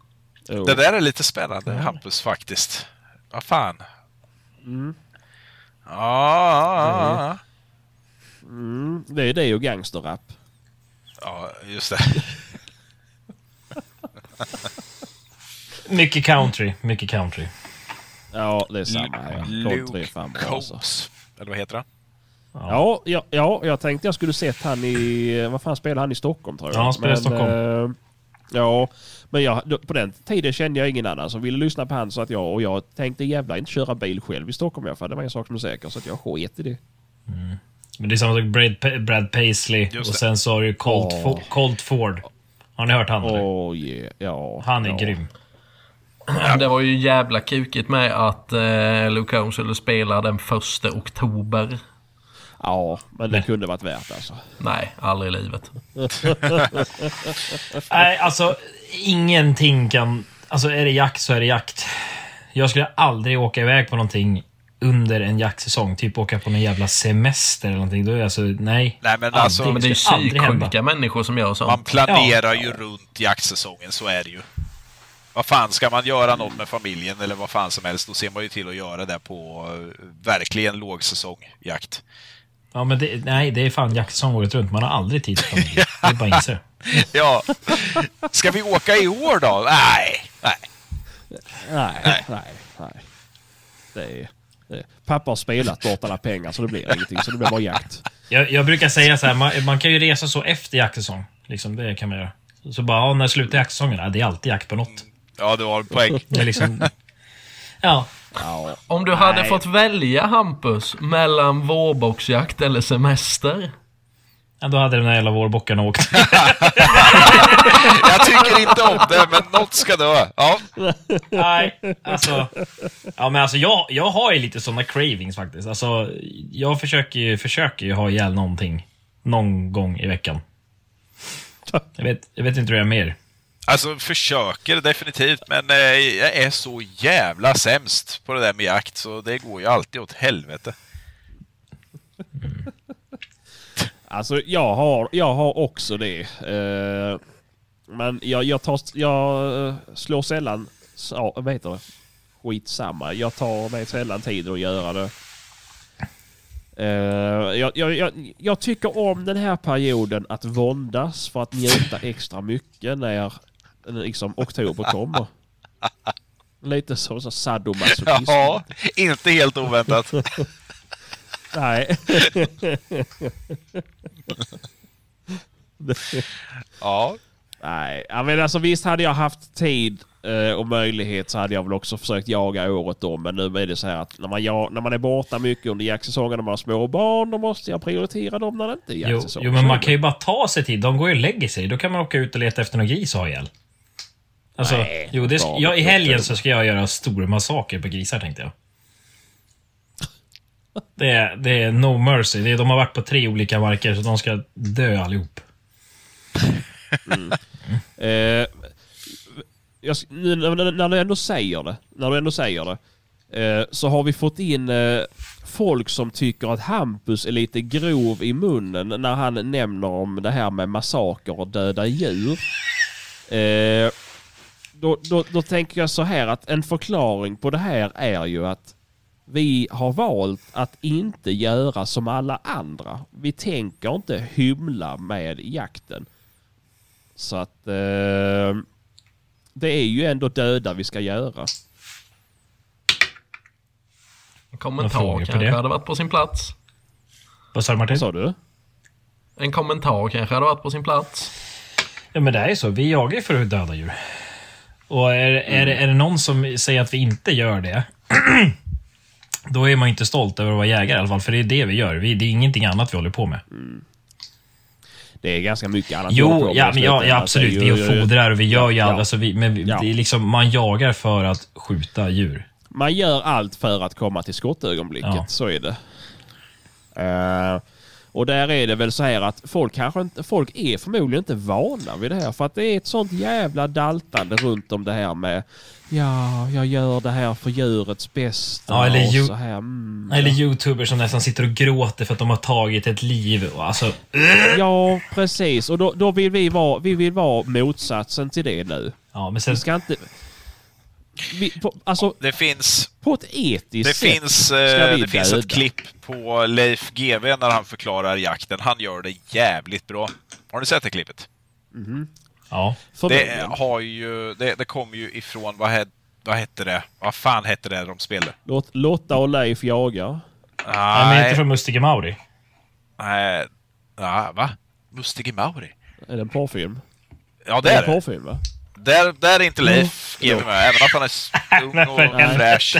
Det där är lite spännande Hampus faktiskt. Vad fan. Mm. Ja, Mm, det är det och gangsterrap. ja, just det. [LAUGHS] Mycket country, mycket country. Ja, det är samma här. Country är fan bra alltså. Eller vad heter han? Ja, ja, ja, jag tänkte jag skulle sett han i... Vad fan spelar han i Stockholm tror jag? Ja, han spelar i Stockholm. eh, ja, men jag, på den tiden kände jag ingen annan som ville lyssna på han så att jag... Och jag tänkte jävla inte köra bil själv i Stockholm i alla fall. Det var en sak som är säker. Så att jag sket i det. Men det är samma sak Brad, Brad Paisley Just och det. sen så har du Colt. Fo- Colt Ford. Har ni hört han eller? Oh yeah, ja. Han är ja. grym. Det var ju jävla kukigt med att eh, Luke Holmes skulle spela den första oktober. Ja, men det kunde varit värt alltså. Nej, aldrig i livet. [LAUGHS] Nej, alltså ingenting kan... Alltså är det jakt så är det jakt. Jag skulle aldrig åka iväg på någonting under en jaktsäsong. Typ åka på någon jävla semester eller någonting. Då är jag alltså, nej. Nej, men alltså. Men det är psyksjuka människor som gör Man sånt. planerar Ja. ju runt jaktsäsongen, så är det ju. Vad fan, ska man göra något med familjen eller vad fan som helst, då ser man ju till att göra det på eh, verkligen lågsäsong jakt. Ja, men det, nej, det är fan jaktsäsong året runt. Man har aldrig tid för familj. [LAUGHS] Det är bara inse. Ja. Ska vi åka i år då? Nej. Nej. Nej, nej, nej. Det är, det är. Pappa har spelat bort alla pengar så det blir ingenting. Så det blir bara jakt. Jag, jag brukar säga så här, man, man kan ju resa så efter jaktsäsong. Liksom, det kan man göra. Så bara, ja, när slutar jaktsäsongen? Ja, det är alltid jakt på något. Ja, du har en poäng. Det är liksom... Ja. Ja, Om du hade Nej. fått välja Hampus mellan vårboxjakt eller semester. ja då hade den där jävla vårbockarna åkt. [LAUGHS] Jag tycker inte om det, men något ska dö. Ja. Nej, alltså... Ja, men alltså jag, jag har ju lite såna cravings faktiskt. Alltså, jag försöker ju, försöker ju ha ihjäl någonting. Någon gång i veckan. Jag vet, jag vet inte hur jag är mer. Alltså, försöker definitivt, men eh, jag är så jävla sämst på det där med jakt, så det går ju alltid åt helvete. [LAUGHS] Alltså jag har, jag har också det. Eh, men jag, jag, tar, jag eh, slår sällan... så, Vad heter det? Skitsamma. Jag tar mig sällan tid att göra det. Eh, jag, jag, jag, jag tycker om den här perioden att våndas för att njuta extra mycket när liksom, oktober kommer. Lite så, så sadomasochism. Ja, inte helt oväntat. Nej. Ja, Nej, men alltså visst hade jag haft tid eh, och möjlighet så hade jag väl också försökt jaga året om. Men nu är det så här att när man, ja, när man är borta mycket under jaktsäsongen och man har små barn då måste jag prioritera dem när det inte är Jo, jaktsäsong. jo, men Så man kan ju bara ta sig tid. De går ju och lägger sig. Då kan man åka ut och leta efter någon gris och ha ihjäl. Alltså, Nej, jo, det, bra. ja, I helgen så ska jag göra stor massaker på grisar tänkte jag. [LAUGHS] Det är, det är no mercy. Det är, de har varit på tre olika marker så de ska dö allihop. [LAUGHS] Eh, jag, sk- nu, när, när du ändå säger det, när du ändå säger det, eh, så har vi fått in eh, folk som tycker att Hampus är lite grov i munnen när han nämner om det här med massaker och döda djur. Eh, då, då, då tänker jag så här att en förklaring på det här är ju att vi har valt att inte göra som alla andra. Vi tänker inte hymla med jakten. Så att eh, det är ju ändå döda vi ska göra. En kommentar kanske det? hade varit på sin plats. Vad sa du Martin? Vad sa du? En kommentar kanske hade varit på sin plats. Ja, men det är så. Vi jagar ju för att döda djur. Och är, är, det, är det någon som säger att vi inte gör det, [CLEARS THROAT] då är man inte stolt över att vara jägare i alla fall. För det är det vi gör. Vi, det är ingenting annat vi håller på med. Det är ganska mycket annat. vi håller på Jo, med ja, men ja, ja absolut. Så Vi fodrar och vi gör ju ja, allt. Alltså, vi, men Ja. det är liksom, man jagar för att skjuta djur. Man gör allt för att komma till skottögonblicket. Ja. Så är det. Eh, Och där är det väl så här att folk kanske inte, folk är förmodligen inte vana vid det här för att det är ett sånt jävla daltande runt om det här med Ja, jag gör det här för djurets bästa Ja, eller och ju- så här. Mm, Eller youtubers som nästan sitter och gråter för att de har tagit ett liv. Och Alltså, Ja, precis. Och då, då vill vi vara, vi vill vara motsatsen till det nu. ja, men sen... Vi ska inte... Vi, på, alltså, Det finns, på ett etiskt det sätt finns, eh, det finns ett klipp på Leif GW när han förklarar jakten. Han gör det jävligt bra. Har ni sett det klippet? Ja. Det Förmodligen. har ju, det, det kommer ju ifrån, vad, het, vad hette det? Vad fan hette det de spelade? Låt, Lotta och Leif jagar. Nej, men inte från Mustige Mauri. Nej, nej, va? Mustige Mauri? Är det en porrfilm? Ja, det Det är är en det. porrfilm va? Där, där är inte Leif GW med, även om han är [LAUGHS] ung och fräsch.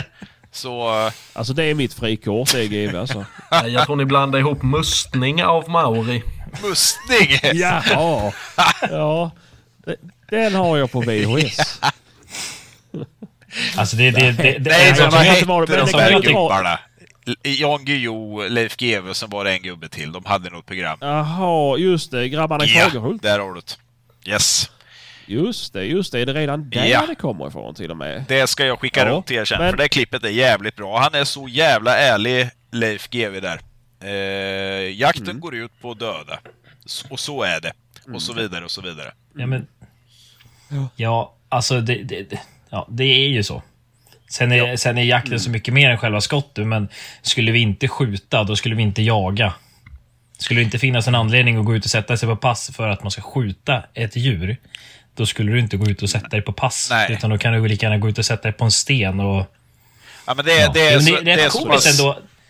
Så, [LAUGHS] Alltså det är mitt frikort, det är GV alltså. Jag tror ni blandar ihop mustning av Mauri. mustning! Jaha! [LAUGHS] Ja. Den har jag på VHS. Alltså det... det, det, det Nej, vad hette de vara- gubbarna? Jan Guillou, Leif GW, sen var det en gubbe till. De hade något program. Jaha, just det. Grabbarna i Ja, Fagerhult. där har du det. Yes. Just det, just det. Är det redan där Ja. det kommer ifrån till och med? Det ska jag skicka Ja, runt till er sen, men- för det klippet är jävligt bra. Han är så jävla ärlig, Leif GW där. Eh, jakten Mm. går ut på att döda. Och så är det. Och så vidare och så vidare. Ja, men... Ja, alltså det, det, det- ja, det är ju så. Sen är, sen är jakten så mycket mer än själva skottet, men skulle vi inte skjuta, då skulle vi inte jaga. Skulle det inte finnas en anledning att gå ut och sätta sig på pass för att man ska skjuta ett djur, då skulle du inte gå ut och sätta dig på pass. Nej. Utan då kan du lika gärna gå ut och sätta dig på en sten och... Ja, men det, är- Ja. det, är, så, det, det är så pass,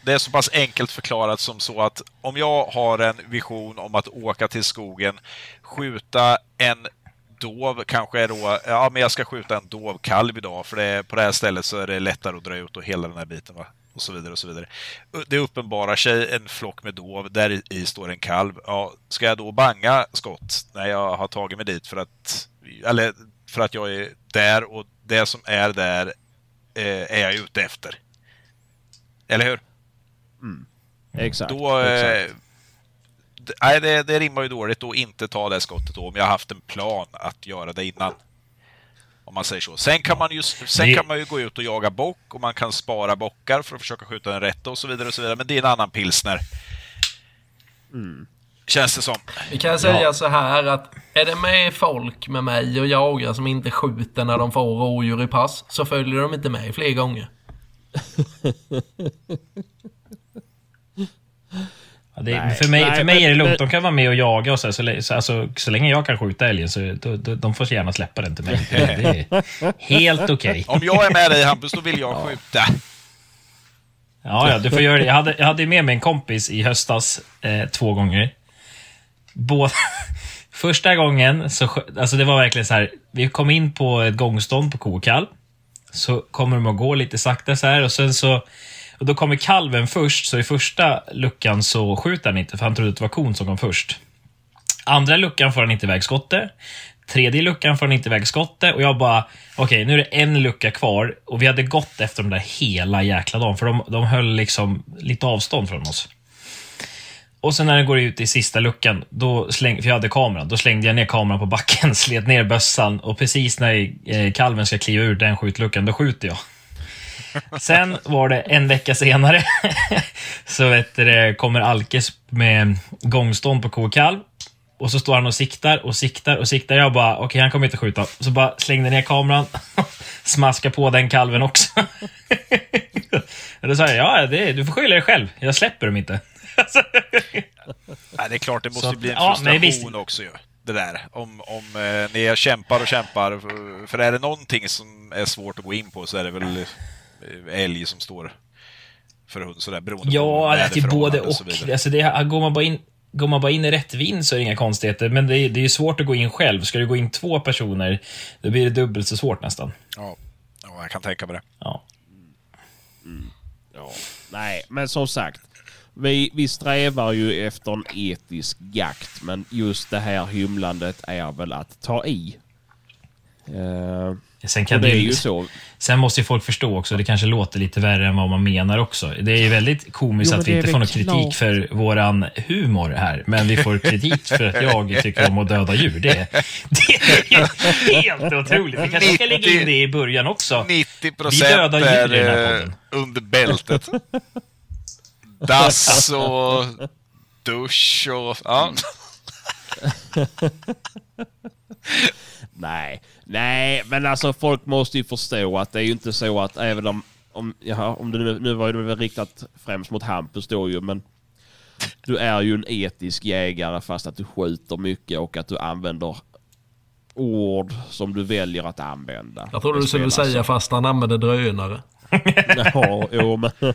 det är så pass enkelt förklarat som så att om jag har en vision om att åka till skogen, skjuta en dov, kanske är då, ja men jag ska skjuta en dovkalv idag för det, på det här stället så är det lättare att dra ut och hela den här biten. Va? Och så vidare och så vidare. Det uppenbarar sig en flock med dov, där i står en kalv. Ja, ska jag då banga skott när jag har tagit mig dit för att, eller för att jag är där och det som är där eh, är jag ute efter. Eller hur? Exakt. Då, eh, exakt. nej, det, det rimmar ju dåligt att inte ta det skottet då, om jag har haft en plan att göra det innan. Om man säger så. Sen kan man ju, sen kan man ju gå ut och jaga bock och man kan spara bockar för att försöka skjuta den rätta och så vidare och så vidare. Men det är en annan pilsner. Känns det som. Vi kan säga så här att är det med folk med mig och jagar som inte skjuter när de får rådjur i pass så följer de inte med fler gånger. [LAUGHS] Ja, det, Nej, för mig, nej, för mig men- är det lugnt. De kan vara med och jaga och så, här, så, alltså, så länge jag kan skjuta älgen så då, då, de får gärna släppa den till mig. [LAUGHS] Det, är helt okej. Om jag är med dig Hampus, då vill jag skjuta. Ja, ja, du får göra det. Jag hade, jag hade med mig en kompis i höstas eh, två gånger. Båda... [LAUGHS] Första gången, så, alltså det var verkligen så här. Vi kom in på ett gångstånd på kokall. Så kommer de att gå lite sakta så här och sen så... Och då kommer kalven först, så i första luckan så skjuter han inte för han trodde att det var kon som kom först. Andra luckan får han inte iväg skottet. Tredje luckan får han inte iväg skottet och jag bara, okej nu är det en lucka kvar och vi hade gått efter dem där hela jäkla dagen för de, de höll liksom lite avstånd från oss. Och sen när den går ut i sista luckan, då släng, för jag hade kameran, då slängde jag ner kameran på backen, [LAUGHS] slet ner bössan och precis när eh, kalven ska kliva ur den skjutluckan, då skjuter jag. Sen var det en vecka senare, [LAUGHS] så vet du, kommer Alkes med gångstånd på ko och kalv. Och så står han och siktar och siktar och siktar. Jag bara, okej han kommer inte skjuta. Så bara slängde ner kameran, [LAUGHS] smaskar på den kalven också. då sa jag, ja det, du får skylla dig själv. Jag släpper dem inte. Nej, det är klart, det måste att- bli en ja, frustration visst. också ju. Det där. Om, om eh, ni kämpar och kämpar. För, för är det någonting som är svårt att gå in på så är det väl eh, älg som står för hund sådär beroende på Ja, det är både och. så vidare. Alltså det, går, man bara in, går man bara in i rätt vind så är det inga konstigheter. Men det är, det är svårt att gå in själv. Ska du gå in två personer, då blir det dubbelt så svårt nästan. Ja. ja, jag kan tänka mig det. Ja. Ja. Nej, men som sagt. Vi, vi strävar ju efter en etisk jakt, men just det här hymlandet är väl att ta i. Eh, Sen, kan det det är ju så. sen måste ju folk förstå också, det kanske låter lite värre än vad man menar också. Det är ju väldigt komiskt Jo, att vi inte får någon kritik klart. för våran humor här. Men vi får kritik för att jag tycker om att döda djur. Det, är- det är helt otroligt. Vi kanske ska lägga in det i början också. 90 Vi procent är eh, under bältet. Dass och dusch och... Ja. Nej, nej, men alltså folk måste ju förstå att det är ju inte så att även om, om, jaha, om det nu, nu var det väl riktat främst mot Hampus då ju, men du är ju en etisk jägare fast att du skjuter mycket och att du använder ord som du väljer att använda. Jag trodde du skulle säga fast han använder drönare. Ja, jo men... [LAUGHS]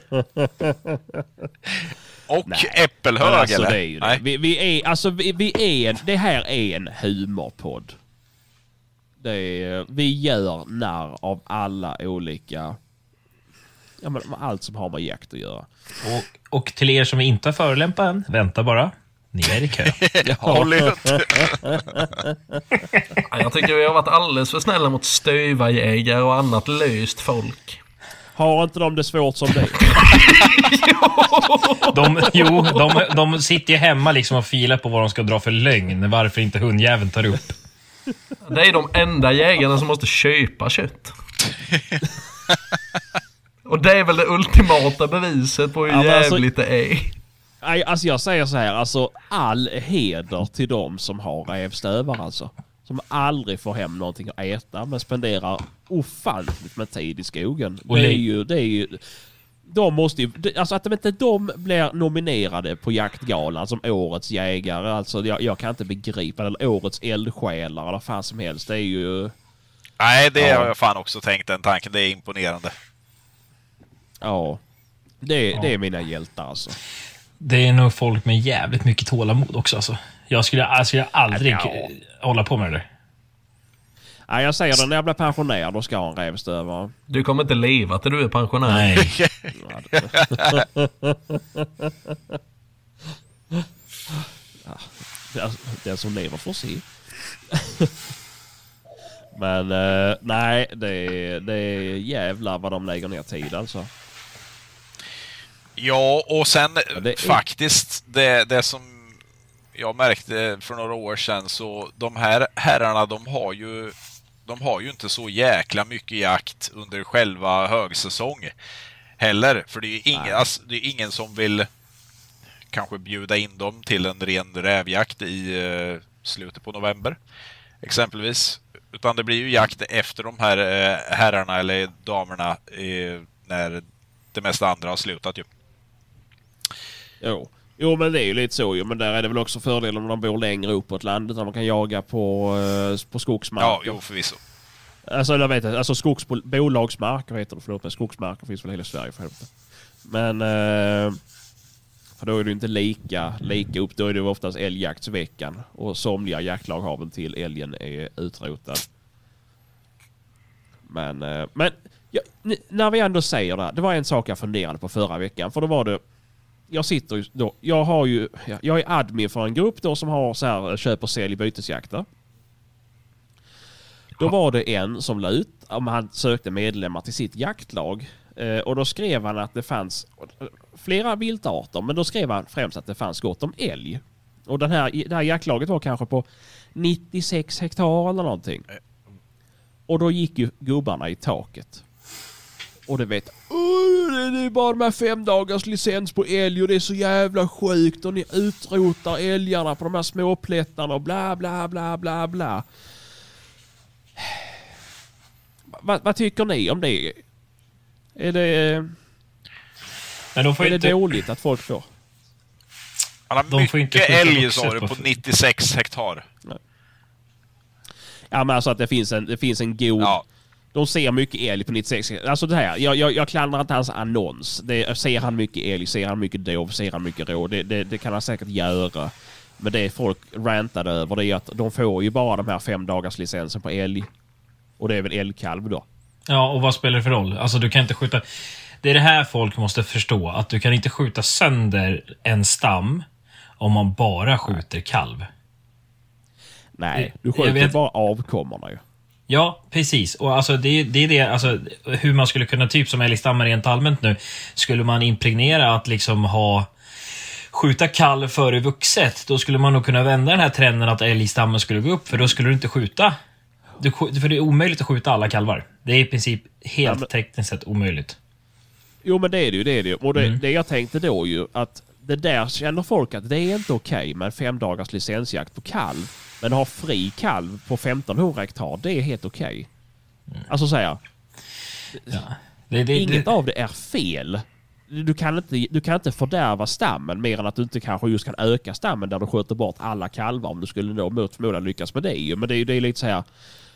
Och Nej, äppelhög alltså, eller? det är ju det. Nej. Vi, vi är, alltså, vi, vi är en, det här är en humorpodd. Det är, vi gör narr av alla olika... Ja, men allt som har med jakt att göra. Och, och till er som inte har förolämpat än, vänta bara. Ni är i kö. [LAUGHS] Håll ut. [LAUGHS] Ja, Jag tycker vi har varit alldeles för snälla mot stövarjägare och annat löst folk. Har inte de det svårt som dig? [LAUGHS] De, jo, de, de sitter ju hemma liksom och filar på vad de ska dra för lögn. Varför inte hundjäveln tar upp. Det är de enda jägarna som måste köpa kött. Och det är väl det ultimata beviset på hur Ja, alltså- jävligt det är. Nej, alltså jag säger så här, alltså all heder till de som har rävstövar alltså. Som aldrig får hem någonting att äta men spenderar ofantligt med tid i skogen. Och det är ju, det är ju... De måste ju, alltså att de inte de blir nominerade på jaktgalan som årets jägare, alltså jag, jag kan inte begripa det. Eller årets eldsjälar eller vad fan som helst. Det är ju... Nej, det Ja. har jag fan också tänkt den tanken. Det är imponerande. Ja. Det, det är mina hjältar alltså. Det är nog folk med jävligt mycket tålamod också. Alltså. Jag, skulle, jag skulle aldrig Ja. Hålla på med det. Nej, jag säger det, när jag blir pensionär då ska jag ha en rävstövare. Du kommer inte leva till du är pensionär. Nej. [LAUGHS] Ja, Den som lever får se. [LAUGHS] Men eh, nej, det är, det är jävlar vad de lägger ner tid alltså. Ja, och sen det är- faktiskt det, det som jag märkte för några år sedan så de här herrarna de har ju de har ju inte så jäkla mycket jakt under själva högsäsong heller. För det är ju ingen, alltså, det är ingen som vill kanske bjuda in dem till en ren rävjakt i eh, slutet på november exempelvis. Utan det blir ju jakt efter de här eh, herrarna eller damerna eh, när det mesta andra har slutat ju. Jo. Jo, men det är ju lite så ju. Men där är det väl också fördelen om de bor längre uppåt landet. När man kan jaga på, eh, på skogsmarker. Ja, jo förvisso. Alltså, jag vet alltså skogsbolagsmarker heter det. Förlåt mig. Skogsmarker finns väl i hela Sverige för helvete. Men... Eh, för då är det inte lika, lika upp. Då är det oftast älgjaktsveckan. Och somliga jaktlag har väl till älgen är utrotad. Men, eh, men ja, när vi ändå säger det. här, Det var en sak jag funderade på förra veckan. För då var det... Jag sitter ju då... Jag har ju... ja, Jag är admin för en grupp då som har så här köp och sälj bytesjakter. Då var det en som la ut om han sökte medlemmar till sitt jaktlag. Eh, och då skrev han att det fanns eh, flera viltarter, men då skrev han främst att det fanns gott om älg. Och den här, det här jaktlaget var kanske på 96 hektar eller någonting. Och då gick ju gubbarna i taket. Och du vet, "Åh, det är bara här fem dagars licens på älg och det är så jävla sjukt och ni utrotar älgarna på de här småplättarna och bla bla bla bla bla. Vad, vad tycker ni om det? Är det, Men de får är det inte... dåligt att folk får? Han har De får inte mycket älg sa du på på f- 96 hektar. Ja men alltså att det finns en, det finns en god... Ja. De ser mycket älg på 96. Alltså det här, jag, jag, jag klandrar inte hans annons. Det, ser han mycket älg, ser han mycket dov, ser han mycket rå. Det, det, det kan han säkert göra. Men det folk rantade över det är att de får ju bara de här fem dagars licensen på älg. Och det är väl älgkalv då. Ja, och vad spelar det för roll? Alltså, du kan inte skjuta... Det är det här folk måste förstå. Att du kan inte skjuta sönder en stam om man bara skjuter kalv. Nej, du skjuter vet- bara avkommorna ju. Ja, precis. Och alltså det, det är det, alltså hur man skulle kunna, typ som älgstammen rent allmänt nu, skulle man impregnera att liksom ha skjuta kalv före vuxet, då skulle man nog kunna vända den här trenden att älgstammen skulle gå upp, för då skulle du inte skjuta. Du, för det är omöjligt att skjuta alla kalvar. Det är i princip helt Ja, men- tekniskt sett omöjligt. Jo men det är det ju, det är det ju. Och det, Mm. det jag tänkte då ju att det där känner folk att det är inte okej med en fem dagars licensjakt på kalv. Men ha fri kalv på 1500 hektar, det är helt okej. Alltså så här, Det, det, inget det, av det är fel. Du kan, inte, du kan inte fördärva stammen mer än att du inte kanske just kan öka stammen där du skjuter bort alla kalvar om du skulle då mot förmodan lyckas med det. Men det är ju lite så här,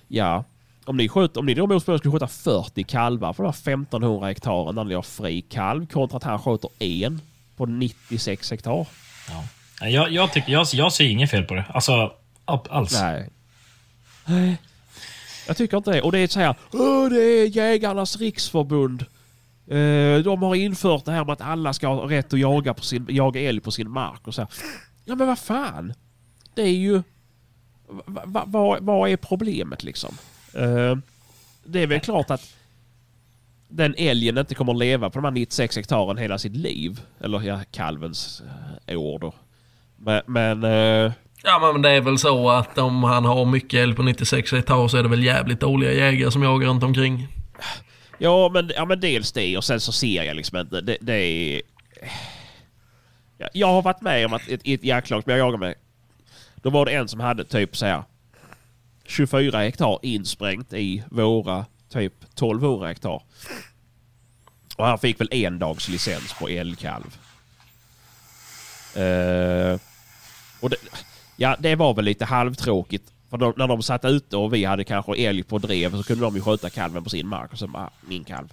ja. Om ni, skjuter, om ni då mot förmodan skulle skjuta 40 kalvar på de här 1500 hektaren när ni har fri kalv kontra att han skjuter en på 96 hektar. ja. jag, jag, tycker, jag, jag ser inget fel på det. Alltså, alls. Nej. Nej. Jag tycker inte det. Och det är så här, det är Jägarnas riksförbund. Eh, de har infört det här med att alla ska ha rätt att jaga, på sin, jaga älg på sin mark. Och så här. Ja men vad fan. Det är ju... Va, va, vad- är problemet liksom? Eh, det är väl klart att den älgen inte kommer att leva på de här 96 hektaren hela sitt liv. Eller ja, kalvens eh, år då. Men... men Ja men det är väl så att om han har mycket älg på 96 hektar så är det väl jävligt dåliga jägare som jagar runt omkring. Ja men, ja, men dels det och sen så ser jag liksom inte. Det, det är... Ja, jag har varit med om att ett, ett jaktlag som jag jagar med. Då var det en som hade typ så här 24 hektar insprängt i våra typ 1200 hektar. Och han fick väl en dags licens på älgkalv. Uh, och det, ja, det var väl lite halvtråkigt. För då, när de satt ute och vi hade kanske älg på drev så kunde de ju skjuta kalven på sin mark och så bara, min kalv.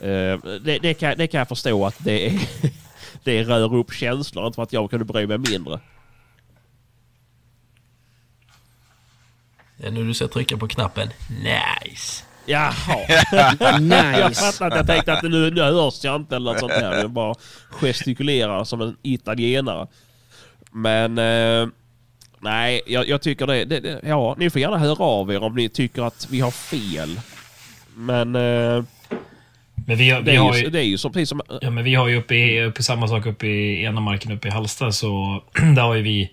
Eh, det, det, kan, det kan jag förstå att det, är, [LAUGHS] det rör upp känslor, inte för att jag kunde bry mig mindre. Det är nu du ska trycka på knappen. Nice. Jaha. [LAUGHS] Jag Nice. fattar att jag tänkte att nu, nu hörs jag inte eller något sånt där. Jag bara gestikulerar som en italienare. Men eh, nej, jag, jag tycker det, det, det... Ja, ni får gärna höra av er om ni tycker att vi har fel. Men eh, Men vi, har- vi har ju, det är ju som, precis som... Ja, men vi har ju uppe i, uppe, samma sak uppe i Enamarken uppe i Hallsta, så [CLEARS THROAT] där har ju vi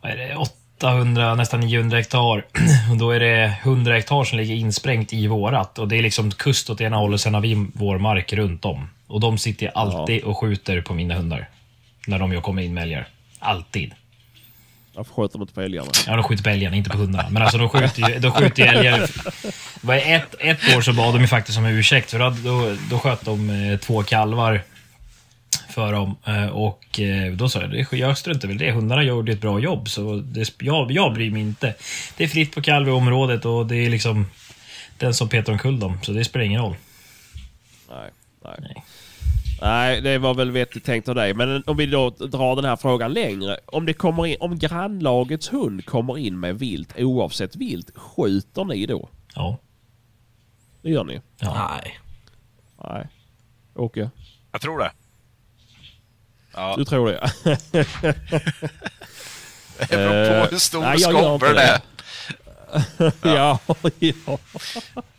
vad är det, 800, nästan 900 hektar. [CLEARS THROAT] Och då är det 100 hektar som ligger insprängt i vårat. Och det är liksom kust åt ena hållet, sen har vi vår mark runt om. Och de sitter alltid och skjuter på mina hundar. När de kommer in med älgar. Alltid. Varför sköter de inte på älgarna? Ja, de skjuter på älgarna, inte på hundarna. Men alltså de skjuter ju, de skjuter ju älgar. Det var ett, ett år så bad de ju faktiskt om ursäkt, för då, då, då sköt de eh, två kalvar för dem. Eh, och eh, då sa jag, "Det- jag struntar väl det. Hundarna gjorde ett bra jobb, så det, jag, jag bryr mig inte. Det är fritt på kalv i området och det är liksom den som petar omkull dem, så det spelar ingen roll. Nej, nej. Nej. Nej, det var väl vettigt tänkt av dig. Men om vi då drar den här frågan längre. Om, det kommer in, om grannlagets hund kommer in med vilt, oavsett vilt, skjuter ni då? Ja. Det gör ni? ja. Nej. Nej. Åke, Jag tror det. Ja, du tror det? [LAUGHS] det beror på Eh, hur stor nej, jag gör inte skobber det är. [LAUGHS] ja. ja. [LAUGHS]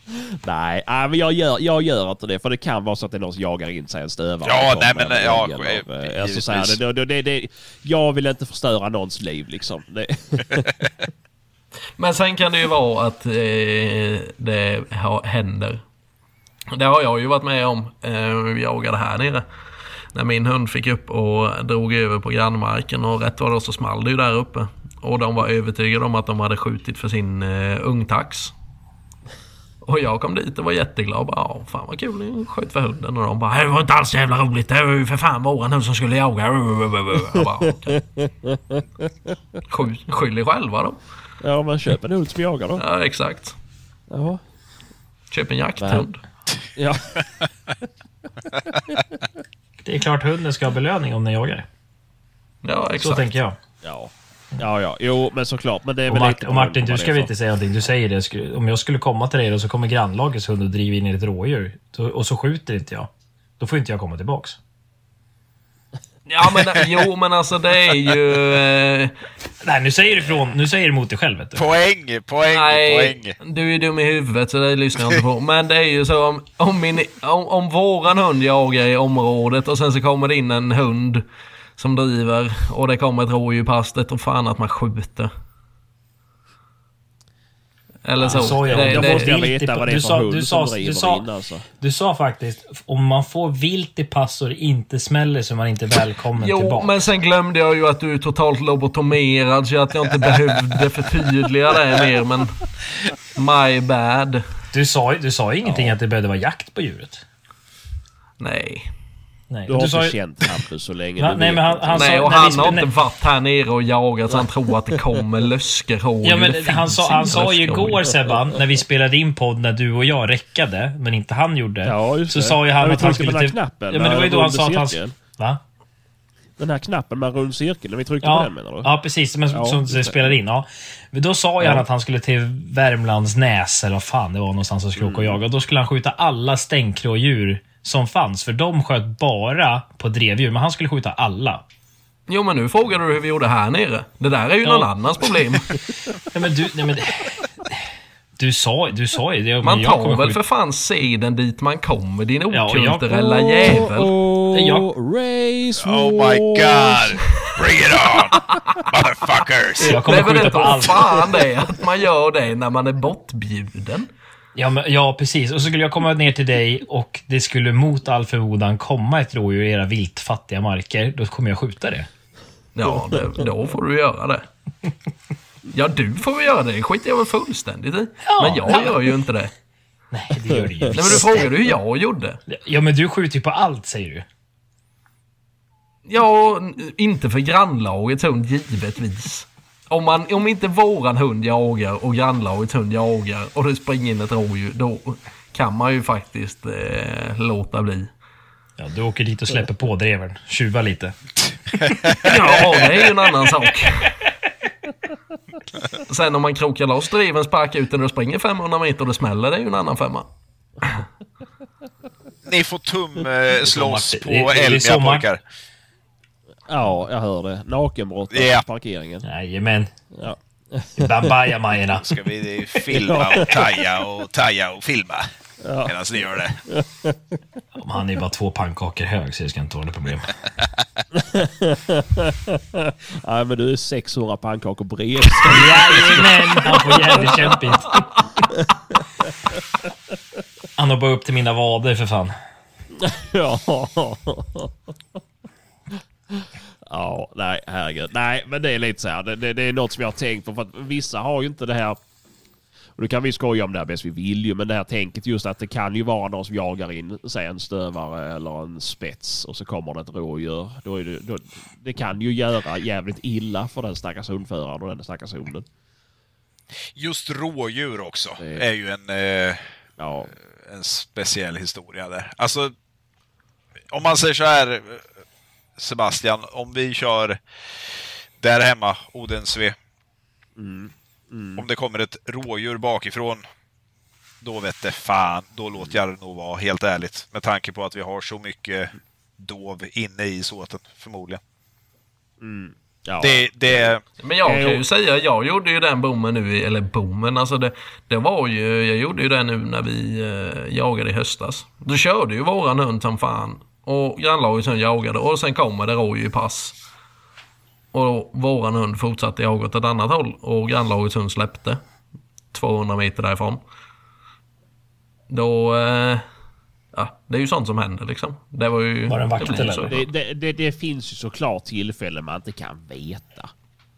Nej, men jag gör, jag gör inte det. För det kan vara så att det är någon som jagar in sig en stövare. Ja, nej, men, ja, eh, alltså, så här, givetvis. det, det, det, det, Jag vill inte förstöra någons liv liksom. [LAUGHS] Men sen kan det ju vara att eh, det händer. Det har jag ju varit med om. Eh, vi jagade här nere. När min hund fick upp och drog över på grannmarken och rätt vad det var så small det ju där uppe. Och de var övertygade om att de hade skjutit för sin eh, ungtax. Och jag kom dit och var jätteglad och bara "Ja, fan vad kul ni sköt för hunden. Och de bara det var inte alls så jävla roligt. Det var ju för fan våran hund som skulle jaga. Jag bara, "Okej." Skyll, skyll er själva då. ja, men köp en hund som jagar då. Ja exakt. Ja. Köp en jakthund. ja. [LAUGHS] Det är klart hunden ska ha belöning om den jagar. Ja Så exakt. tänker jag. Ja. Ja, ja. Jo, men såklart. Men det är Och, väl Mart- lite och Martin, du ska väl inte säga någonting. Du säger det. Skulle- Om jag skulle komma till dig och så kommer grannlagets hund och driver in i ett rådjur. Och så skjuter inte jag. Då får inte jag komma tillbaks. Ja men jo men alltså det är ju... Eh, Nej, nu säger du ifrån. Nu säger du emot dig själv, vet du. Poäng, poäng, nej, poäng. du är dum i huvudet så det lyssnar jag inte på. Men det är ju så om, om, min, om, om våran hund jagar i området och sen så kommer det in en hund som driver och det kommer ett rådjur past, det tror fan att man skjuter. Eller så. du sa ju- det, Jag det- måste jag vilt i- veta vad det är du för sa- hund du som sa- du driver sa- in alltså. Du sa faktiskt, om man får vilt i pass och det inte smäller så är man inte välkommen Jo, tillbaka. men sen glömde jag ju att du är totalt lobotomerad så att jag inte behövde förtydliga det mer, men... My bad. Du sa, du sa ju ingenting att det behövde vara jakt på djuret. Nej. Nej, Du har inte ju- känt Hampus så länge. Nej, vet men han, han Nej, och han har inte varit här nere och jagat så han tror att det kommer löskerådjur. Ja, men Det han sa, han sa ju igår Sebban, när vi spelade in podd när du och jag räckade, men inte han gjorde. Ja, just så det. sa ju han att han på skulle... den här knappen, ja, men det var ju då han sa att han... Va? Den här knappen med rund cirkel, när vi tryckte på Ja, den menar du? ja, precis. Men Ja, som det spelade in. Ja. Men då sa ju Ja. han att han skulle till Värmlands näs, eller vad fan det var någonstans och skulle åka och Mm. jaga. Och då skulle han skjuta alla stänkrådjur som fanns, för de sköt bara på drevdjur. Men han skulle skjuta alla. Jo, men nu frågar du hur vi gjorde här nere. Det där är ju Ja. någon annans problem. [LAUGHS] Nej, men du... Nej, men, du sa, du sa ju det. Man jag tar väl för fan seden dit man kommer, din Ja, okulturella jävel. Oh, Jag- race Oh my god! Bring it on! Motherfuckers! Jag Det kommer är väl inte fan det är att man gör det när man är bortbjuden. Ja, men, ja, precis. Och så skulle jag komma ner till dig och det skulle mot all förmodan komma ett rådjur i era viltfattiga marker. Då kommer jag skjuta det. Ja, det, då får du göra det. Ja, du får väl göra det. Det skiter jag väl fullständigt i. Ja. Men jag gör ju inte det. Nej, det gör det ju Nej, men du frågade hur jag gjorde. Ja, men du skjuter ju på allt, säger du. Ja, inte för grannlagets hund, givetvis. Om, man, om inte våran hund jagar och grannlagets hund jagar och det springer in ett rådjur, då kan man ju faktiskt eh, låta bli. Ja, du åker dit och släpper på dreven. Tjuvar lite. [LAUGHS] Ja, det är ju en annan sak. Sen om man krokar loss driven, sparkar ut den och springer 500 meter och det smäller, det är ju en annan femma. Ni får tum eh, slåss på Elmia sommar. pojkar. Ja, jag hör det. Nakenbrott Ja. på parkeringen. Jajamän. Ja. Bambajamajorna. Ska vi filma och taja och taja och filma medan ni gör det. Han är bara två pannkakor hög, så det ska inte vara något problem. [LAUGHS] Nej, men du är 600 pannkakor bred. Jajamän! Han får jävligt kämpigt. Han har bara upp till mina vader, för fan. [LAUGHS] ja. Ja, nej, herregud. Nej, men det är lite så här. Det, det, det är något som jag har tänkt på. För att vissa har ju inte det här... Och det kan vi skoja om det här bäst vi vill ju. Men det här tänket just att det kan ju vara någon som jagar in, säg en stövare eller en spets och så kommer det ett rådjur. Då är det, då, det kan ju göra jävligt illa för den stackars hundföraren och den stackars hunden. Just rådjur också är ju en, eh, Ja, en speciell historia där. Alltså, om man säger så här, Sebastian, om vi kör där hemma, Odensve. Om det kommer ett rådjur bakifrån, då vet det fan, då låter jag det nog vara, helt ärligt. Med tanke på att vi har så mycket dov inne i såten, förmodligen. ja. Det, det, Men jag kan ju säga, jag gjorde ju den bommen nu, eller bommen, alltså det, det var ju, jag gjorde ju det nu när vi eh, jagade i höstas. Då körde ju våran hund som fan. Och grannlaget hund jagade och sen kommer det rådjur i pass. Och våran hund fortsatte jaga åt ett annat håll och grannlagets hund släppte. 200 meter därifrån. Då... Eh, ja, det är ju sånt som händer liksom. Det var ju... Var det en vakt, eller? så. Det, det, det, det finns ju såklart tillfällen man inte kan veta.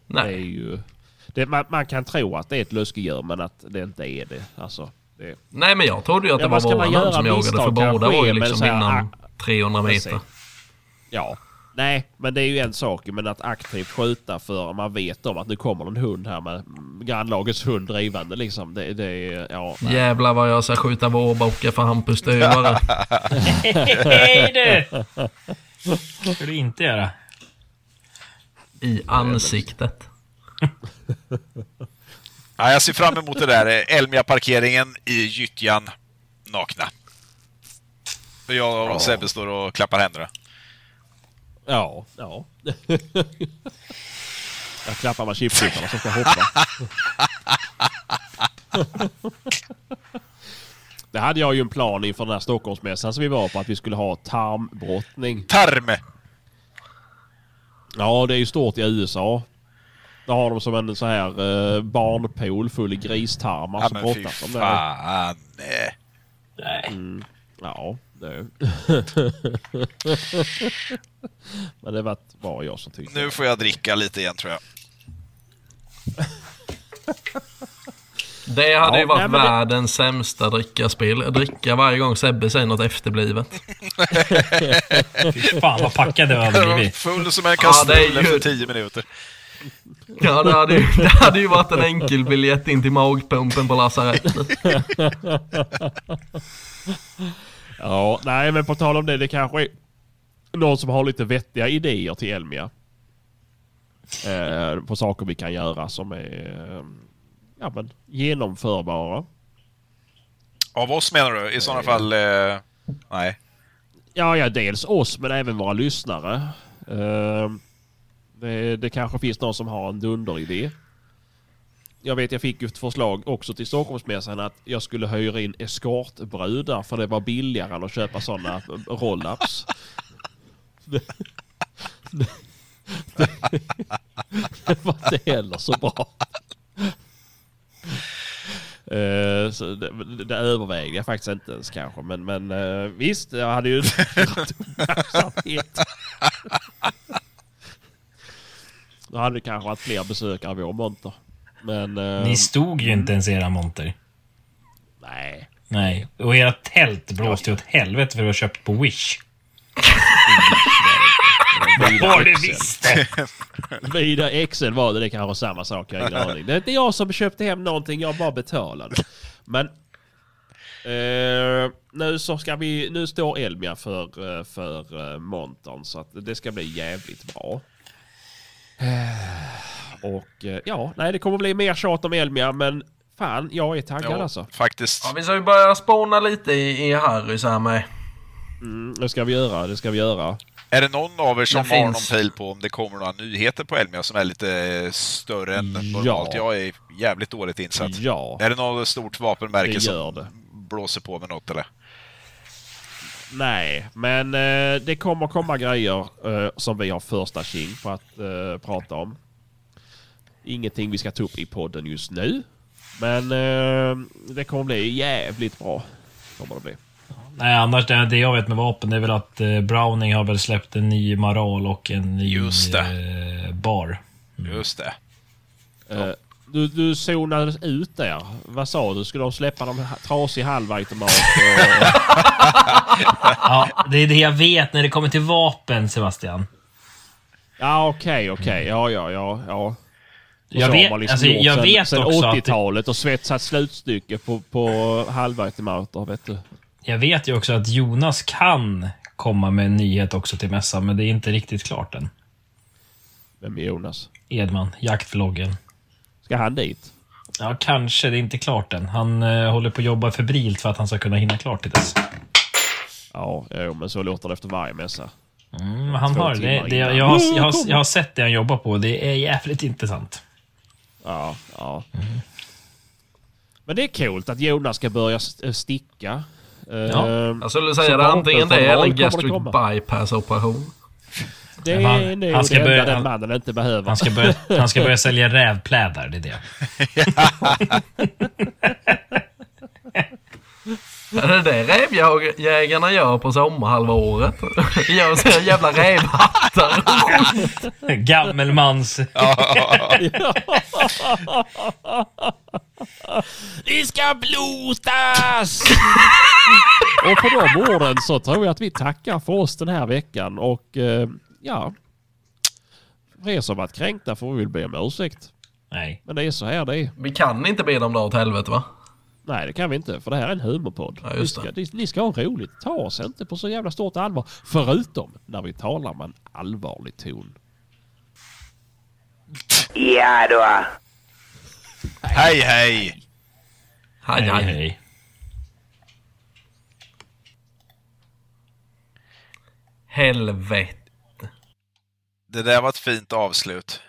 Det är Nej. ju... Det, man, man kan tro att det är ett löskedjur men att det inte är det. Alltså, det Nej, men jag trodde ju att Ja, det vad var våran hund som jagade. För båda var ju liksom innan ah, 300 precis. meter. Ja. Nej, men det är ju en sak. Men att aktivt skjuta för man vet om att nu kommer en hund här med grannlagets hund drivande liksom. Det, det är... Ja. nej. Jävlar vad jag ska skjuta vårbockar för Hampus stövare. Hej du! ska du inte göra. I ansiktet. ja, jag ser fram emot det där. Elmia-parkeringen i gyttjan, nakna. Jag och Sebbe står och klappar händerna. Ja, ja. [LAUGHS] Jag klappar med chipklipparna som ska hoppa. [LAUGHS] Det hade jag ju en plan inför den här Stockholmsmässan som vi var på att vi skulle ha tarmbrottning. Tarm! Ja, det är ju stort i USA. Där har de som en så här eh, barnpool full i gristarmar Ja som brottas de där. fan. nej. Nej. Ja, det... [LAUGHS] Men det var bara jag som tyckte. Nu får jag dricka lite igen tror jag. Det hade Ja, ju varit nej, men det- världens sämsta drickaspel. Dricka varje gång Sebbe säger något efterblivet. [LAUGHS] Fy fan vad packad du hade blivit. Full som en Ja, det är kastrull ju- efter tio minuter. Ja, det hade, ju, det hade ju varit en enkel biljett in till magpumpen på lasarettet. [LAUGHS] Ja, nej men på tal om det, det kanske är någon som har lite vettiga idéer till Elmia. Eh, på saker vi kan göra som är eh, ja, men genomförbara. Av oss menar du? I sådana fall... Eh, nej. Ja, ja, dels oss men även våra lyssnare. Eh, det, det kanske finns någon som har en dunderidé. Jag vet, jag fick ju ett förslag också till Stockholmsmässan att jag skulle hyra in eskortbrudar för det var billigare än att köpa sådana [LAUGHS] roll-ups. Det, var inte heller så bra. Eh, så det, det övervägde jag faktiskt inte ens kanske. Men, men eh, visst, jag hade ju [LAUGHS] uppmärksamhet. Då hade det kanske varit fler besökare i vår monter. Men... eh, Ni stod ju inte ens i era monter. nej. Nej. Och era tält blåste ju åt helvete för att du har köpt på Wish. Vad du visste! Vida Excel var det, det kanske var samma sak, jag har ingen aning. Det är inte jag som köpte hem någonting, jag bara betalade. Men... Eh, nu så ska vi, nu står Elmia för, eh, för eh, montern så att det ska bli jävligt bra. [SIGHS] [SIGHS] Och eh, ja, nej det kommer bli mer tjat om Elmia men fan jag är taggad Jo, alltså. faktiskt. Ja, vi ska ju börja spåna lite i, i Harrys här med. Mm, det ska vi göra, det ska vi göra. Är det någon av er som Det har finns. någon pejl på om det kommer några nyheter på Elmia som är lite eh, större än Ja. normalt? Jag är jävligt dåligt insatt. Ja, Är det något stort vapenmärke det som det. blåser på med något eller? Nej, men eh, det kommer komma grejer eh, som vi har första king på att eh, prata om. Ingenting vi ska ta upp i podden just nu. Men eh, det kommer bli jävligt bra. Kommer det bli. Nej, annars det, det jag vet med vapen det är väl att eh, Browning har väl släppt en ny Maral och en ny Just det. Eh, bar. Just det. Eh, du, du zonades ut där. Vad sa du? Skulle de släppa någon trasig halvautomat? Och, [LAUGHS] Ja, det är det jag vet när det kommer till vapen, Sebastian. ja, okej, okej. Ja, ja, ja. ja. Jag vet- liksom alltså, jag sen, vet sen också att det- 80-talet och svetsat slutstycke på, på halvautomater, vet du. Jag vet ju också att Jonas kan komma med en nyhet också till mässan, men det är inte riktigt klart än. Vem är Jonas? Edman, jaktvloggen. Ska han dit? Ja, kanske. Det är inte klart än. Han eh, håller på att jobba febrilt för att han ska kunna hinna klart till dess. Ja, jo, men så låter det efter varje mässa. Mm, han har det. det innan. jag, har, jag, har, jag har sett det han jobbar på. Det är jävligt intressant. Ja, ja. Men det är coolt att Jonas ska börja st- sticka. Ja, Ehm, Jag skulle Så säga det antingen det eller gastric komma. bypass operation. det han- är nog han ska det enda börja- den han- mannen inte behöver. Han ska börja, han ska börja sälja rävplädar, det är det. [LAUGHS] [LAUGHS] Är det det rävjägarna gör på sommarhalvåret? Gör såna jävla rävhattar. Gammelmans... [LAUGHS] Det ska blotas! och på de orden så tror jag att vi tackar för oss den här veckan och eh, ja. För er som varit kränkta får vi väl be om ursäkt. Nej. Men det är så här det är. Vi kan inte be dem dra åt helvete va? Nej det kan vi inte för det här är en humorpodd. Ja, ni, just ska, det. ni, ni ska ha roligt. Ta oss inte på så jävla stort allvar. Förutom när vi talar med en allvarlig ton. Ja då. Hej hej! Hej, Hej, hej. hej. Helvete. Det där var ett fint avslut.